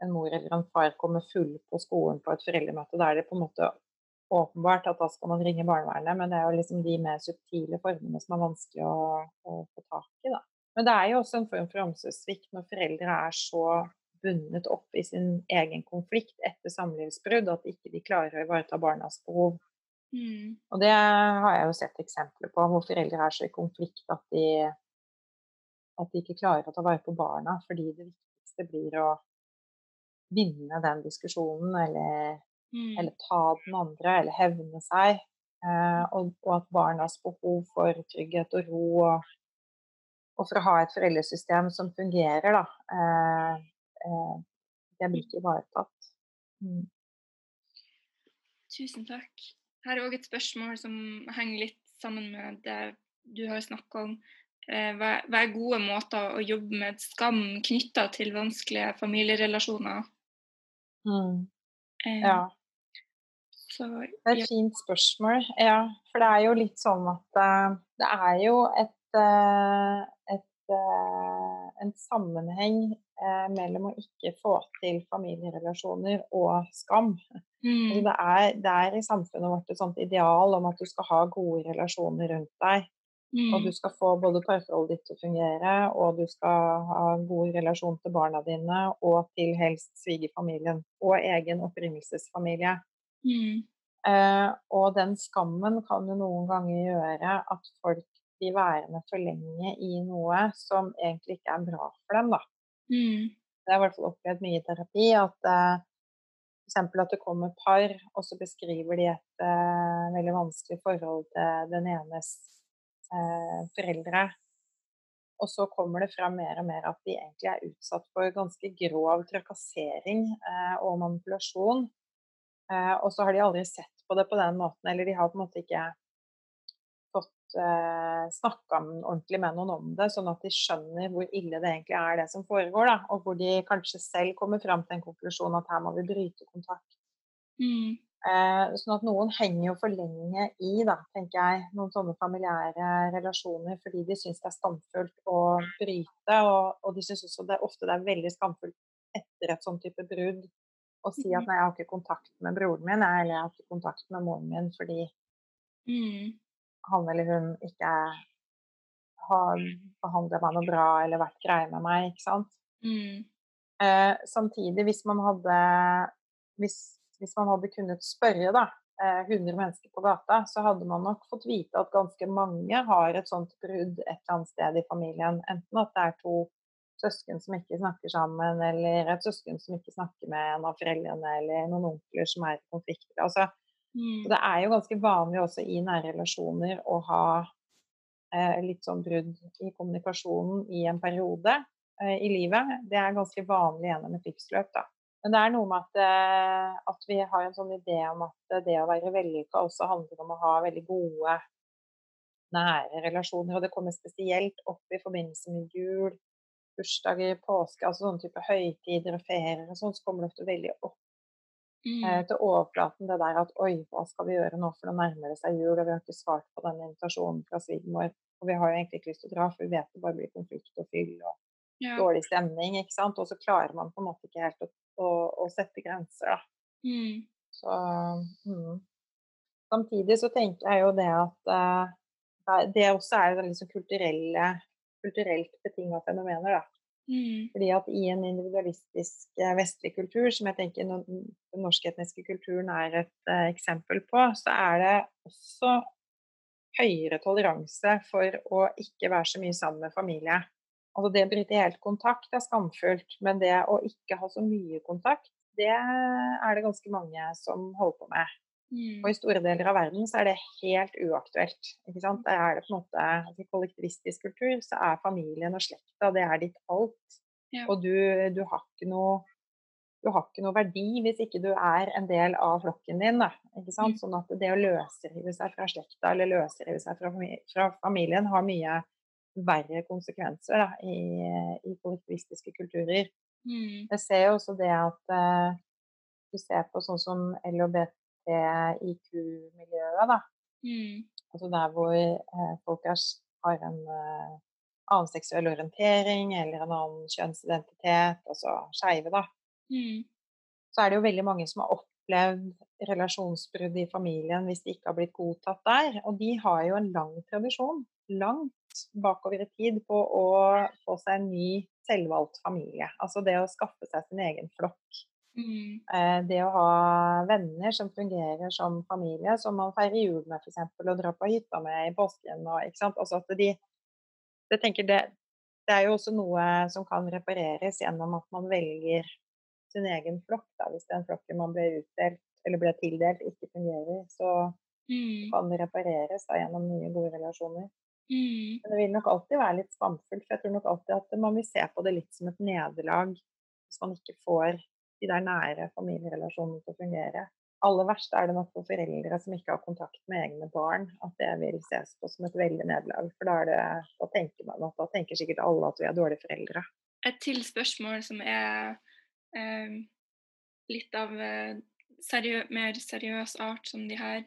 en mor eller en far kommer full på skolen på et foreldremøte. Da er det på en måte åpenbart at da skal man ringe barnevernet, men det er jo liksom de mer subtile formene som er vanskelig å, å få tak i, da. Men det er jo også en form for omsorgssvikt når foreldre er så bundet opp i sin egen konflikt etter samlivsbrudd at ikke de klarer å ivareta barnas behov. Mm. Og det har jeg jo sett eksempler på, hvor foreldre er så i konflikt at de, at de ikke klarer å ta vare på barna fordi det viktigste blir å vinne den diskusjonen eller, Mm. eller ta den andre eller hevne seg. Eh, og, og at barnas behov for trygghet og ro og, og for å ha et foreldresystem som fungerer, da, eh, eh, det blir ikke ivaretatt. Mm. Tusen takk. Her er òg et spørsmål som henger litt sammen med det du har snakka om. Eh, hva, er gode måter å jobbe med skam knytta til vanskelige familierelasjoner? Mm. Eh, Ja. Så Det er et fint spørsmål. Ja, for det er jo litt sånn at eh, det er jo et, eh, et eh, en sammenheng eh, mellom å ikke få til familierelasjoner og skam. Altså Mm. det, er, det er i samfunnet vårt et sånt ideal om at du skal ha gode relasjoner rundt deg. Og Mm. du skal få både parforholdet ditt til å fungere, og du skal ha en god relasjon til barna dine, og til helst svigerfamilien og egen opprinnelsesfamilie. Mm. Eh, og den skammen kan jo noen ganger gjøre at folk blir værende for lenge i noe som egentlig ikke er bra for dem, da. Mm. Det har i hvert fall opplevd mye i terapi, at uh, f.eks. at det kommer par, og så beskriver de et uh, veldig vanskelig forhold til den enes uh, foreldre. Og så kommer det frem mer og mer at de egentlig er utsatt for ganske grov trakassering uh, og manipulasjon. Eh, og så har de aldri sett på det på den måten, eller de har på en måte ikke fått eh, snakka ordentlig med noen om det, sånn at de skjønner hvor ille det egentlig er det som foregår. Da, og hvor de kanskje selv kommer fram til en konklusjon at her må vi bryte kontakt. Mm. Eh, sånn at noen henger jo for lenge i, da, tenker jeg, noen sånne familiære relasjoner fordi de syns det er skamfullt å bryte. Og, og de syns også det ofte det er veldig skamfullt etter et sånn type brudd å si at Mhm. nei, jeg har ikke kontakt med broren min, eller jeg har ikke kontakt med moren min fordi Mm. Han eller hun ikke har behandla meg noe bra eller vært greie med meg, ikke sant. Mm. Eh, samtidig, hvis man hadde hvis, hvis man hadde kunnet spørre da, eh, 100 mennesker på gata, så hadde man nok fått vite at ganske mange har et sånt brudd et eller annet sted i familien. Enten at det er to søsken som ikke snakker sammen, eller et søsken som ikke snakker med en av foreldrene, eller noen onkler som er i konflikter. Altså, Mm. det er jo ganske vanlig også i nære relasjoner å ha eh, litt sånn brudd i kommunikasjonen i en periode eh, i livet. Det er ganske vanlig gjennom et livsløp, da. Men det er noe med at, eh, at vi har en sånn idé om at eh, det å være vellykka også handler om å ha veldig gode, nære relasjoner. Og det kommer spesielt opp i forbindelse med jul, bursdager, påske, altså sånne type høytider og ferier og sånn, så kommer det ofte veldig opp Mm. eh, til overflaten det der at oi, hva skal vi gjøre nå, for å nærmer seg jul, og vi har ikke svart på denne invitasjonen fra svigermor. Og vi har jo egentlig ikke lyst til å dra, for vi vet det bare blir konflikt og fyll og Ja. dårlig stemning, ikke sant. Og så klarer man på en måte ikke helt å, å, å sette grenser, da. Mm. Så mm. Samtidig så tenker jeg jo det at eh, det- det også er jo liksom kulturelle, kulturelt betinga fenomener, da. Mm. Fordi at i en individualistisk eh, vestlig kultur, som jeg tenker den norske etniske kulturen er et eh, eksempel på, så er det også høyere toleranse for å ikke være så mye sammen med familie. Altså det å bryte helt kontakt er skamfullt, men det å ikke ha så mye kontakt, det er det ganske mange som holder på med. Mm. Og i store deler av verden så er det helt uaktuelt. ikke sant? Der er det på en måte altså I kollektivistisk kultur så er familien og slekta det er ditt alt. Ja. Og du, du, har ikke noe du har ikke noe verdi hvis ikke du er en del av flokken din. Da, ikke sant? Mm. Sånn at det å løsrive seg fra slekta eller løsrive seg fra, fra familien har mye verre konsekvenser da, i, i kollektivistiske kulturer. Mm. Jeg ser jo også det at uh, du ser på sånn som LHBTIQ-miljøet, da. Mm. Altså der hvor uh, folk er, har en uh, annen seksuell orientering eller en annen kjønnsidentitet, altså skeive, da. Mm. Så er det jo veldig mange som har opplevd relasjonsbrudd i familien hvis de ikke har blitt godtatt der. Og de har jo en lang tradisjon, langt bakover i tid, på å få seg en ny selvvalgt familie. Altså det å skaffe seg sin egen flokk. Mm. Eh, det å ha venner som fungerer som familie, som man feirer jul med f.eks. og drar på hytta med i påsken. Og, ikke sant? Altså at de, jeg tenker det, det er jo også noe som kan repareres gjennom at man velger sin egen flokk. Da. Hvis den flokken man ble utdelt eller ble tildelt, ikke fungerer, så Mm. kan det repareres da, gjennom nye, gode relasjoner. Mm. Men det vil nok alltid være litt skamfullt, for jeg tror nok alltid at man vil se på det litt som et nederlag hvis man ikke får de der nære familierelasjonene til å fungere. Aller verst er det nok for foreldre som ikke har kontakt med egne barn, at det vil ses på som et veldig nederlag. For da, det, da tenker man at da tenker sikkert alle at vi er dårlige foreldre. Et til spørsmål som er eh, litt av eh, seriø mer seriøs art som de her.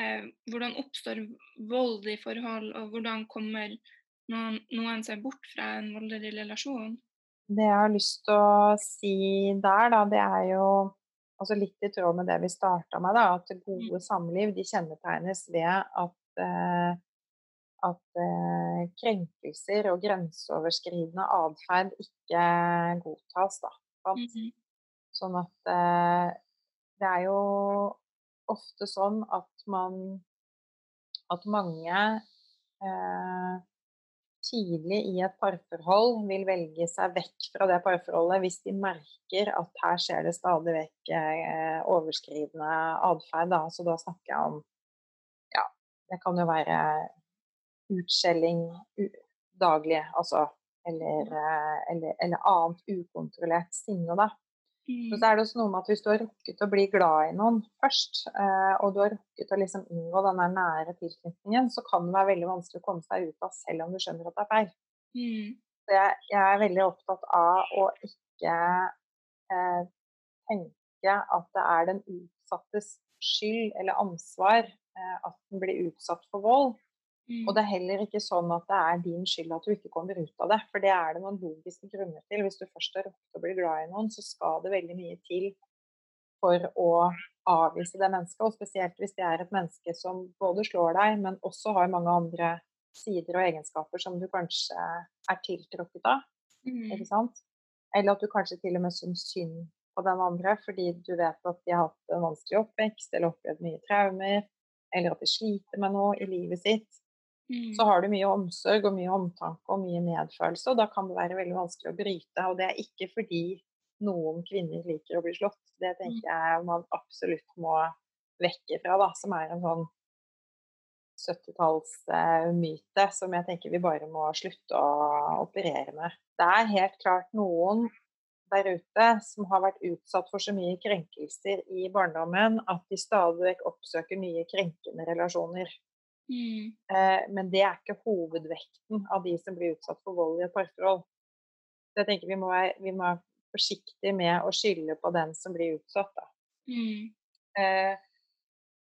Eh, hvordan oppstår vold i forhold, og hvordan kommer noen, noen seg bort fra en voldelig relasjon? Det jeg har lyst til å si der, da, det er jo altså litt i tråd med det vi starta med, da, at gode samliv de kjennetegnes ved at, eh, at eh, krenkelser og grenseoverskridende atferd ikke godtas. Da? Mhm. Sånn at eh, det er jo ofte sånn at man At mange eh, tidlig i et parforhold vil velge seg vekk fra det parforholdet hvis de merker at her skjer det stadig vekk eh, overskridende atferd. Så da snakker jeg om Ja, det kan jo være utskjelling daglig, altså. Eller, eh, eller, eller annet ukontrollert sinne, da. Mm. Så er det også noe med at hvis du har rukket å bli glad i noen først, eh, og du har rukket å liksom inngå den nære tilknytningen, så kan det være veldig vanskelig å komme seg ut av selv om du skjønner at det er feil. Mm. Så jeg, jeg er veldig opptatt av å ikke eh, tenke at det er den utsattes skyld eller ansvar eh, at den blir utsatt for vold. Mm. Og det er heller ikke sånn at det er din skyld at du ikke kommer ut av det. For det er det noen logiske grunner til. Hvis du først har rukket å bli glad i noen, så skal det veldig mye til for å avvise det mennesket. Og spesielt hvis det er et menneske som både slår deg, men også har mange andre sider og egenskaper som du kanskje er tiltrukket av. Mm. Ikke sant? Eller at du kanskje til og med syns synd på den andre fordi du vet at de har hatt en vanskelig oppvekst eller opplevd mye traumer, eller at de sliter med noe i livet sitt Mm. så har du mye omsorg og mye omtanke og mye medfølelse, og da kan det være veldig vanskelig å bryte. Og det er ikke fordi noen kvinner liker å bli slått. Det tenker jeg man absolutt må vekke fra, da, som er en sånn 70-tallsmyte uh, som jeg tenker vi bare må slutte å operere med. Det er helt klart noen der ute som har vært utsatt for så mye krenkelser i barndommen at de stadig vekk oppsøker nye krenkende relasjoner. Mm. Eh, men det er ikke hovedvekten av de som blir utsatt for vold i et parforhold. Så jeg tenker vi må være, vi må være forsiktige med å skylde på den som blir utsatt. Da. Mm. Eh,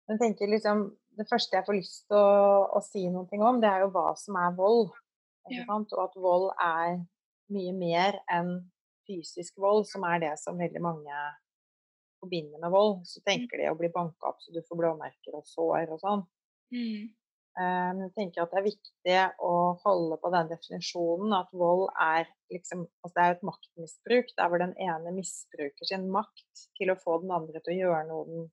men tenker liksom, det første jeg får lyst til å, å, si noe om, det er jo hva som er vold. Ja. Og at vold er mye mer enn fysisk vold, som er det som veldig mange forbinder med vold. Så tenker de å bli banka opp så du får blåmerker og sår og sånn. Mm. Men jeg tenker at det er viktig å holde på den definisjonen at vold er liksom altså det er et maktmisbruk der hvor den ene misbruker sin makt til å få den andre til å gjøre noe den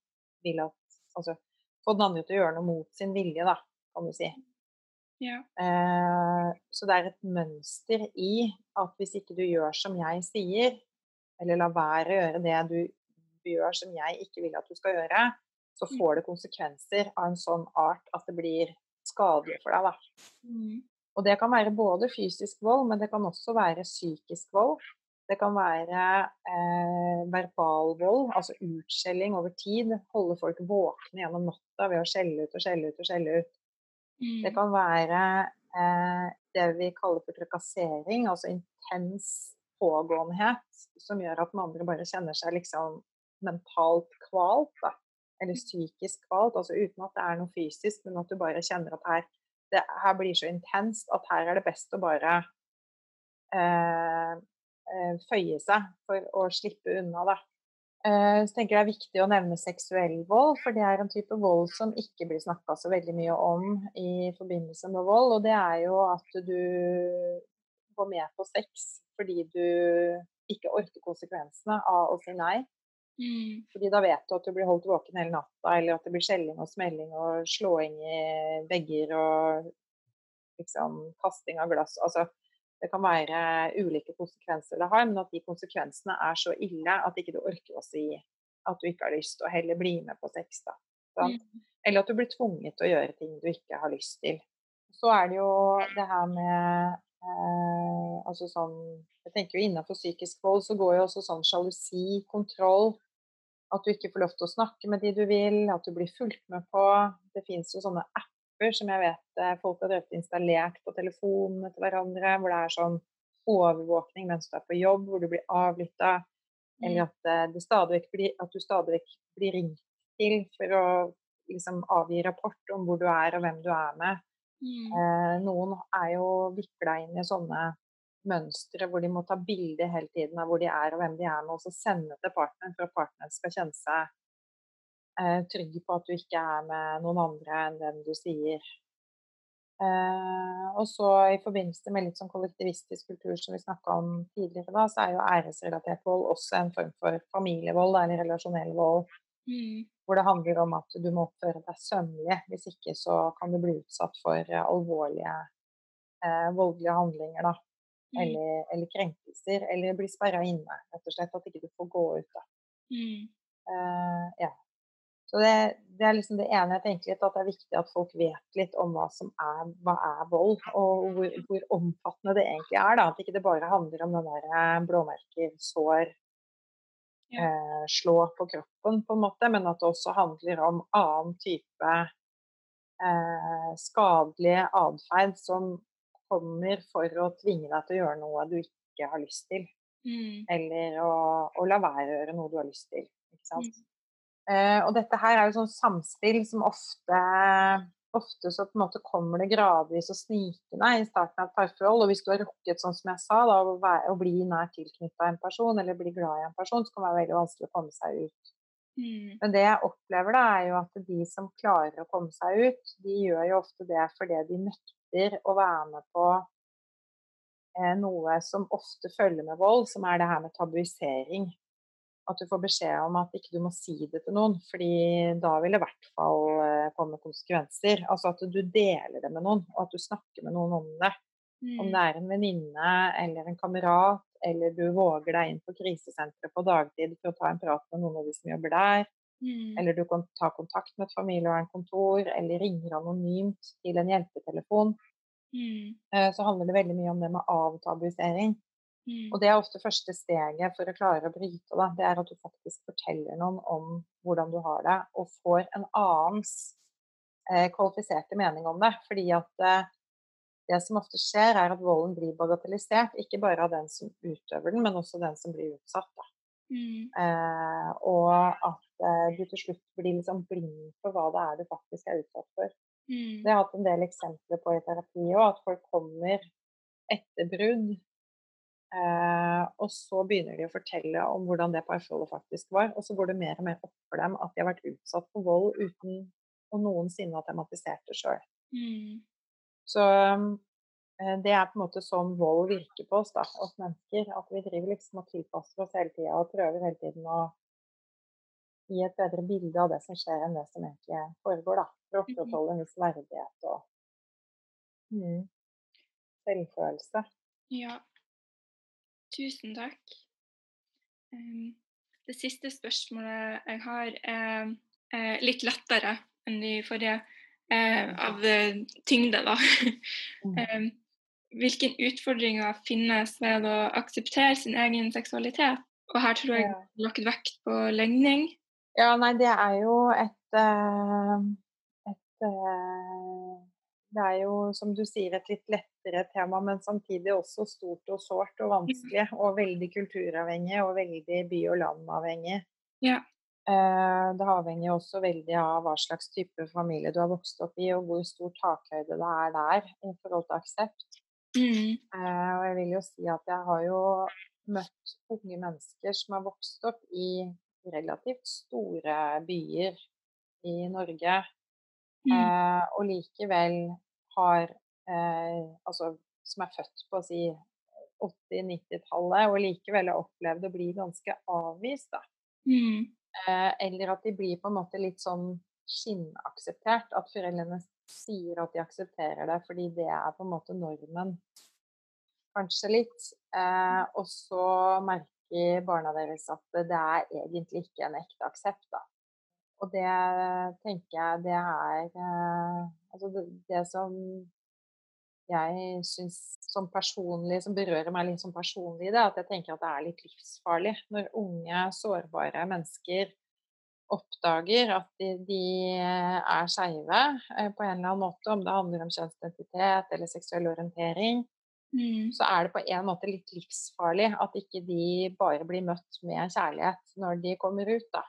vil at Altså få den andre til å gjøre noe mot sin vilje, da, kan du si. Ja. Eh, så det er et mønster i at hvis ikke du gjør som jeg sier, eller lar være å gjøre det du gjør som jeg ikke vil at du skal gjøre, så Mm. får det konsekvenser av en sånn art at det blir skadelig for deg. Da. Mm. Og det kan være både fysisk vold, men det kan også være psykisk vold. Det kan være eh, verbal vold, altså utskjelling over tid. Holde folk våkne gjennom natta ved å skjelle ut og skjelle ut og skjelle ut. Det Mm. kan være eh, det vi kaller for trakassering, altså intens pågåenhet som gjør at den andre bare kjenner seg liksom mentalt kvalt, da. Eller psykisk kvalt, altså uten at det er noe fysisk, men at du bare kjenner at her, det her blir så intenst at her er det best å bare eh, eh, føye seg for å slippe unna, da. Eh, så tenker jeg det er viktig å nevne seksuell vold, for det er en type vold som ikke blir snakka så veldig mye om i forbindelse med vold. Og det er jo at du går med på sex fordi du ikke orker konsekvensene av å si nei. Mm. Fordi da vet du at du blir holdt våken hele natta, eller at det blir skjelling og smelling og slåing i vegger og liksom kasting av glass. Altså, det kan være ulike konsekvenser det har, men at de konsekvensene er så ille at ikke du orker å si at du ikke har lyst, og heller bli med på sex. da. Mm. Eller at du blir tvunget til å gjøre ting du ikke har lyst til. Så er det jo det her med eh, altså sånn Jeg tenker jo innenfor psykisk vold så går jo også sånn sjalusi, kontroll. At du ikke får lov til å snakke med de du vil, at du blir fulgt med på. Det fins jo sånne apper som jeg vet eh, folk har drevet installert på telefonene til hverandre, hvor det er sånn overvåkning mens du er på jobb, hvor du blir avlytta. Mm. Eller at, eh, blir, at du stadig vekk blir ringt til for å liksom avgi rapport om hvor du er og hvem du er med. Mm. Eh, noen er jo vikla inn i sånne mønstre hvor de må ta bilde hele tiden av hvor de er og hvem de er med, og så sende til partneren for at partneren skal kjenne seg eh, trygg på at du ikke er med noen andre enn den du sier. Eh, og så i forbindelse med litt sånn kollektivistisk kultur som vi snakka om tidligere, da, så er jo æresrelatert vold også en form for familievold eller relasjonell vold. Mm. Hvor det handler om at du må oppføre deg sømmelig. Hvis ikke så kan du bli utsatt for eh, alvorlige eh, voldelige handlinger. da. Mm. Eller, eller krenkelser. Eller bli sperra inne, rett og slett. At ikke du får gå ut. da. Mm. Uh, ja. Så det, det er liksom det ene jeg tenker litt, at det er viktig at folk vet litt om hva som er, hva er vold, og hvor, hvor omfattende det egentlig er. da, At ikke det bare handler om den der eh, blåmerker, sår, Ja. eh, slå på kroppen, på en måte, men at det også handler om annen type eh, skadelig atferd som kommer for å tvinge deg til å gjøre noe du ikke har lyst til Mm. eller å, å la være å gjøre noe du har lyst til. Ikke sant? Mm. Eh, og dette her er jo sånn samspill som ofte Ofte så på en måte kommer det gradvis og snikende i starten av et parforhold. Og hvis du har rukket, sånn som jeg sa, da, å, være, å bli nær tilknytta en person, eller bli glad i en person, så kan det være veldig vanskelig å komme seg ut. Mm. Men det jeg opplever, da, er jo at de som klarer å komme seg ut, de gjør jo ofte det fordi de nekter å være med på eh, noe som ofte følger med vold, som er det her med tabuisering. At du får beskjed om at ikke du må si det til noen, fordi da vil det i hvert fall eh, komme konsekvenser. Altså at du deler det med noen, og at du snakker med noen om det. Om Mm. det er en venninne eller en kamerat, eller du våger deg inn på krisesenteret på dagtid for å ta en prat med noen av de som jobber der. Mm. Eller du kan ta kontakt med et familievernkontor, eller ringer anonymt til en hjelpetelefon. Mm. Eh, Så handler det veldig mye om det med avtabuisering. Mm. Og det er ofte første steget for å klare å bryte det. Det er at du faktisk forteller noen om hvordan du har det, og får en annens eh, kvalifiserte mening om det. Fordi at eh, det som ofte skjer, er at volden blir bagatellisert. Ikke bare av den som utøver den, men også den som blir utsatt. Da. Mm. Eh, og at eh, du til slutt blir liksom blind for hva det er du faktisk er utsatt for. Mm. Det har jeg hatt en del eksempler på i terapi òg, at folk kommer etter brudd. Eh, og så begynner de å fortelle om hvordan det parforholdet faktisk var. Og så går det mer og mer opp for dem at de har vært utsatt for vold uten å noensinne ha tematisert det sjøl. Mm. Så eh, det er på en måte sånn vold virker på oss, da, oss mennesker. At vi driver liksom og tilpasser oss hele tida og prøver hele tiden å gi et bedre bilde av det som skjer, enn det som egentlig foregår. da, For å Mhm. opprettholde en viss verdighet og mm, selvfølelse. Ja. Tusen takk. Det siste spørsmålet jeg har, er, litt lettere enn de forrige, eh, av eh, tyngde, da. Mm. hvilke utfordringer finnes ved å akseptere sin egen seksualitet? Og her tror jeg Ja. lagt vekt på legning. Ja, nei, det er jo et, eh, et eh, Det er jo, som du sier, et litt lettere tema, men samtidig også stort og sårt og vanskelig. Og veldig kulturavhengig og veldig by- og landavhengig. Ja. Eh, Det avhenger også veldig av hva slags type familie du har vokst opp i, og hvor stor takhøyde det er der i forhold til aksept. Mm. Og jeg vil jo si at jeg har jo møtt unge mennesker som har vokst opp i relativt store byer i Norge, Mm. eh, og likevel har eh, Altså som er født på å si 80-90-tallet, og likevel har opplevd å bli ganske avvist, da. Mm. Eh, eller at de blir på en måte litt sånn skinnakseptert. At foreldrene sier at de aksepterer det fordi det er på en måte normen. Kanskje litt. Eh, og så merker barna deres at det er egentlig ikke en ekte aksept, da. Og det tenker jeg det er eh, Altså det, det som jeg syns som personlig, som berører meg litt som personlig i det, at jeg tenker at det er litt livsfarlig når unge, sårbare mennesker oppdager at de, de er skeive eh, på en eller annen måte, om det handler om kjønnsidentitet eller seksuell orientering, Mm. så er det på en måte litt livsfarlig at ikke de bare blir møtt med kjærlighet når de kommer ut, da.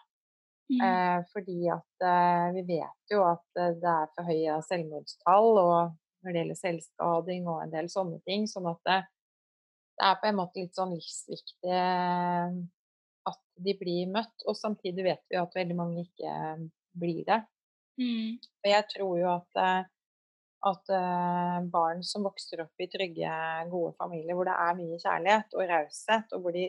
Mm. Eh, fordi at eh, vi vet jo at eh, det er for høye selvmordstall og når det gjelder selvskading og en del sånne ting. Sånn at det, det er på en måte litt sånn livsviktig eh, at de blir møtt. Og samtidig vet vi at veldig mange ikke eh, blir det. Mm. Og jeg tror jo at, eh, at eh, barn som vokser opp i trygge, gode familier hvor det er mye kjærlighet og raushet, og hvor de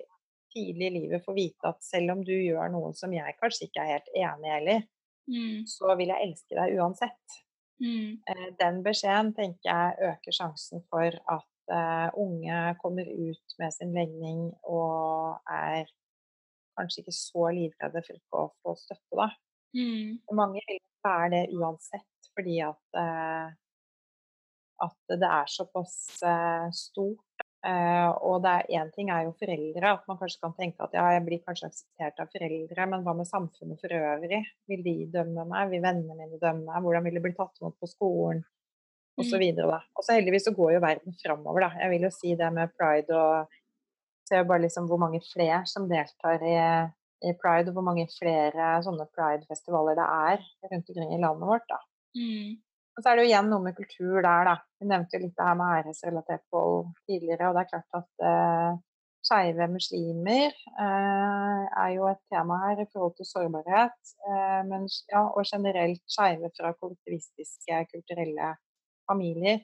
tidlig i livet får vite at selv om du gjør noe som jeg kanskje ikke er helt enig i heller, Mm. så vil jeg elske deg uansett. Mm. Eh, Den beskjeden tenker jeg øker sjansen for at eh, unge kommer ut med sin legning og er kanskje ikke så livredde for ikke å få støtte, da. Mm. Mange vil være det uansett, fordi at, eh, at det er såpass eh, stort. Eh, og det er én ting er jo foreldre, at man kanskje kan tenke at ja, jeg blir kanskje akseptert av foreldre, men hva med samfunnet for øvrig? Vil de dømme meg? Vil vennene mine dømme meg? Hvordan vil det bli tatt imot på skolen? Og så Mm. videre, da. Og så heldigvis så går jo verden framover, da. Jeg vil jo si det med pride og Ser jo bare liksom hvor mange flere som deltar i, i pride, og hvor mange flere sånne pride-festivaler det er rundt omkring i landet vårt, da. Mm. Og så er det jo igjen noe med kultur der, da. Vi nevnte jo litt det her med æresrelatert vold tidligere, og det er klart at eh, skeive muslimer eh, er jo et tema her i forhold til sårbarhet. Eh, men, ja, og generelt skeive fra kollektivistiske, kulturelle familier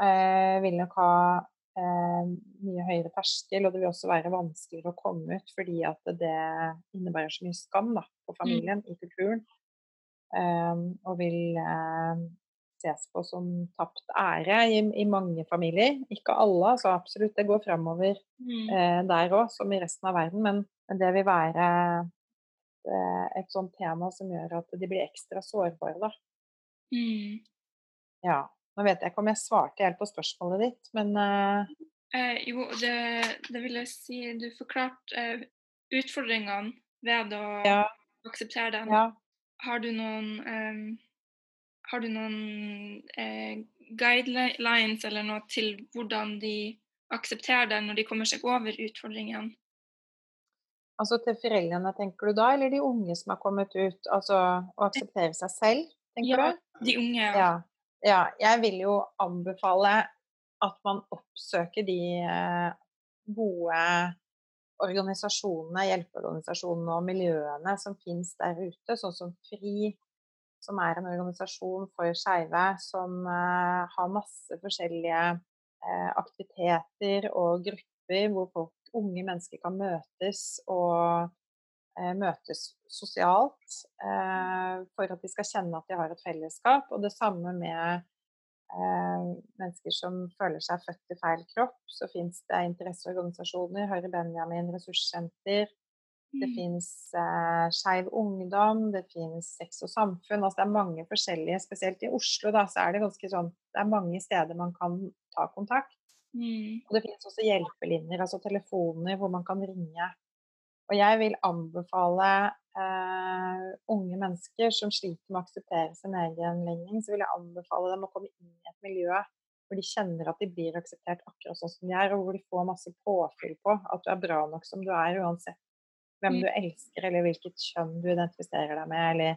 eh, vil nok ha eh, mye høyere terskel, og det vil også være vanskeligere å komme ut fordi at det innebærer så mye skam da, på familien i kulturen. Eh, og vil eh, ses på som tapt ære i, i mange familier. Ikke alle, altså absolutt. Det går framover Mm. eh, der òg, som i resten av verden. Men, men det vil være eh, et sånt tema som gjør at de blir ekstra sårbare, da. Mm. Ja. Nå vet jeg ikke om jeg svarte helt på spørsmålet ditt, men eh, Eh, jo, det, det vil jeg si Du forklarte eh, utfordringene ved å ja, akseptere den. ja. Har du noen eh, Har du noen eh, guidelines eller noe til hvordan de aksepterer det når de kommer seg over utfordringene? Altså til foreldrene, tenker du da, eller de unge som har kommet ut? Altså å akseptere seg selv, tenker Ja, du? de unge. Ja. ja. Jeg vil jo anbefale at man oppsøker de eh, gode organisasjonene, hjelpeorganisasjonene og miljøene som finnes der ute, sånn som FRI, som er en organisasjon for skeive, som eh, har masse forskjellige eh, aktiviteter og grupper hvor folk, unge mennesker kan møtes og eh, møtes sosialt for at de skal kjenne at de har et fellesskap. Og det samme med mennesker som føler seg født i feil kropp. Så fins det interesseorganisasjoner, Høyre Benjamin ressurssenter. Det Mm. fins eh, Skeiv Ungdom, det fins Sex og Samfunn. Altså det er mange forskjellige, spesielt i Oslo da, så er det ganske sånn Det er mange steder man kan ta kontakt. Mm. Og det finnes også hjelpelinjer, altså telefoner hvor man kan ringe. Og jeg vil anbefale eh, unge mennesker som sliter med å akseptere sin egen legning, så vil jeg anbefale dem å komme inn i et miljø hvor de kjenner at de blir akseptert akkurat sånn som de er, og hvor de får masse påfyll på at du er bra nok som du er, uansett hvem Mm. du elsker, eller hvilket kjønn du identifiserer deg med, eller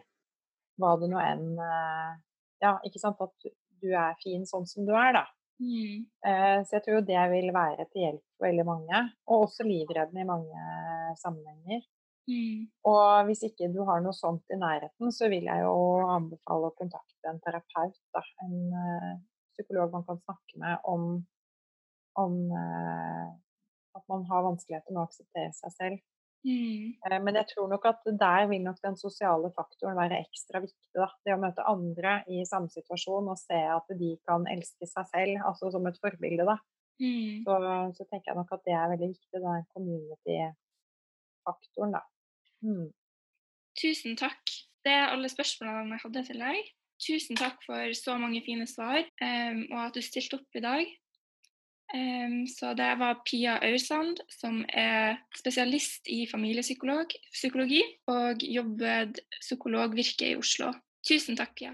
hva det nå enn eh, Ja, ikke sant. At du- er fin sånn som du er, da. Mm. Eh, Så jeg tror jo det vil være til hjelp for veldig mange, og også livreddende i mange sammenhenger. Mm. Og hvis ikke du har noe sånt i nærheten, så vil jeg jo anbefale å kontakte en terapeut. Da. En eh, psykolog man kan snakke med om, om at man har vanskeligheter med å akseptere seg selv. Mm. Eh, Men jeg tror nok at der vil nok den sosiale faktoren være ekstra viktig. Da. Det å møte andre i samme situasjon og se at de kan elske seg selv, altså som et forbilde. Da. Mm. Så, så tenker jeg nok at det er veldig viktig, den community-faktoren. Da. Mm. Tusen takk. Det er alle spørsmålene jeg hadde til deg. Tusen takk for så mange fine svar, um, og at du stilte opp i dag. Em, så det var Pia Aursand, som er spesialist i familiepsykologi og jobber psykologvirke i Oslo. Tusen takk, Pia.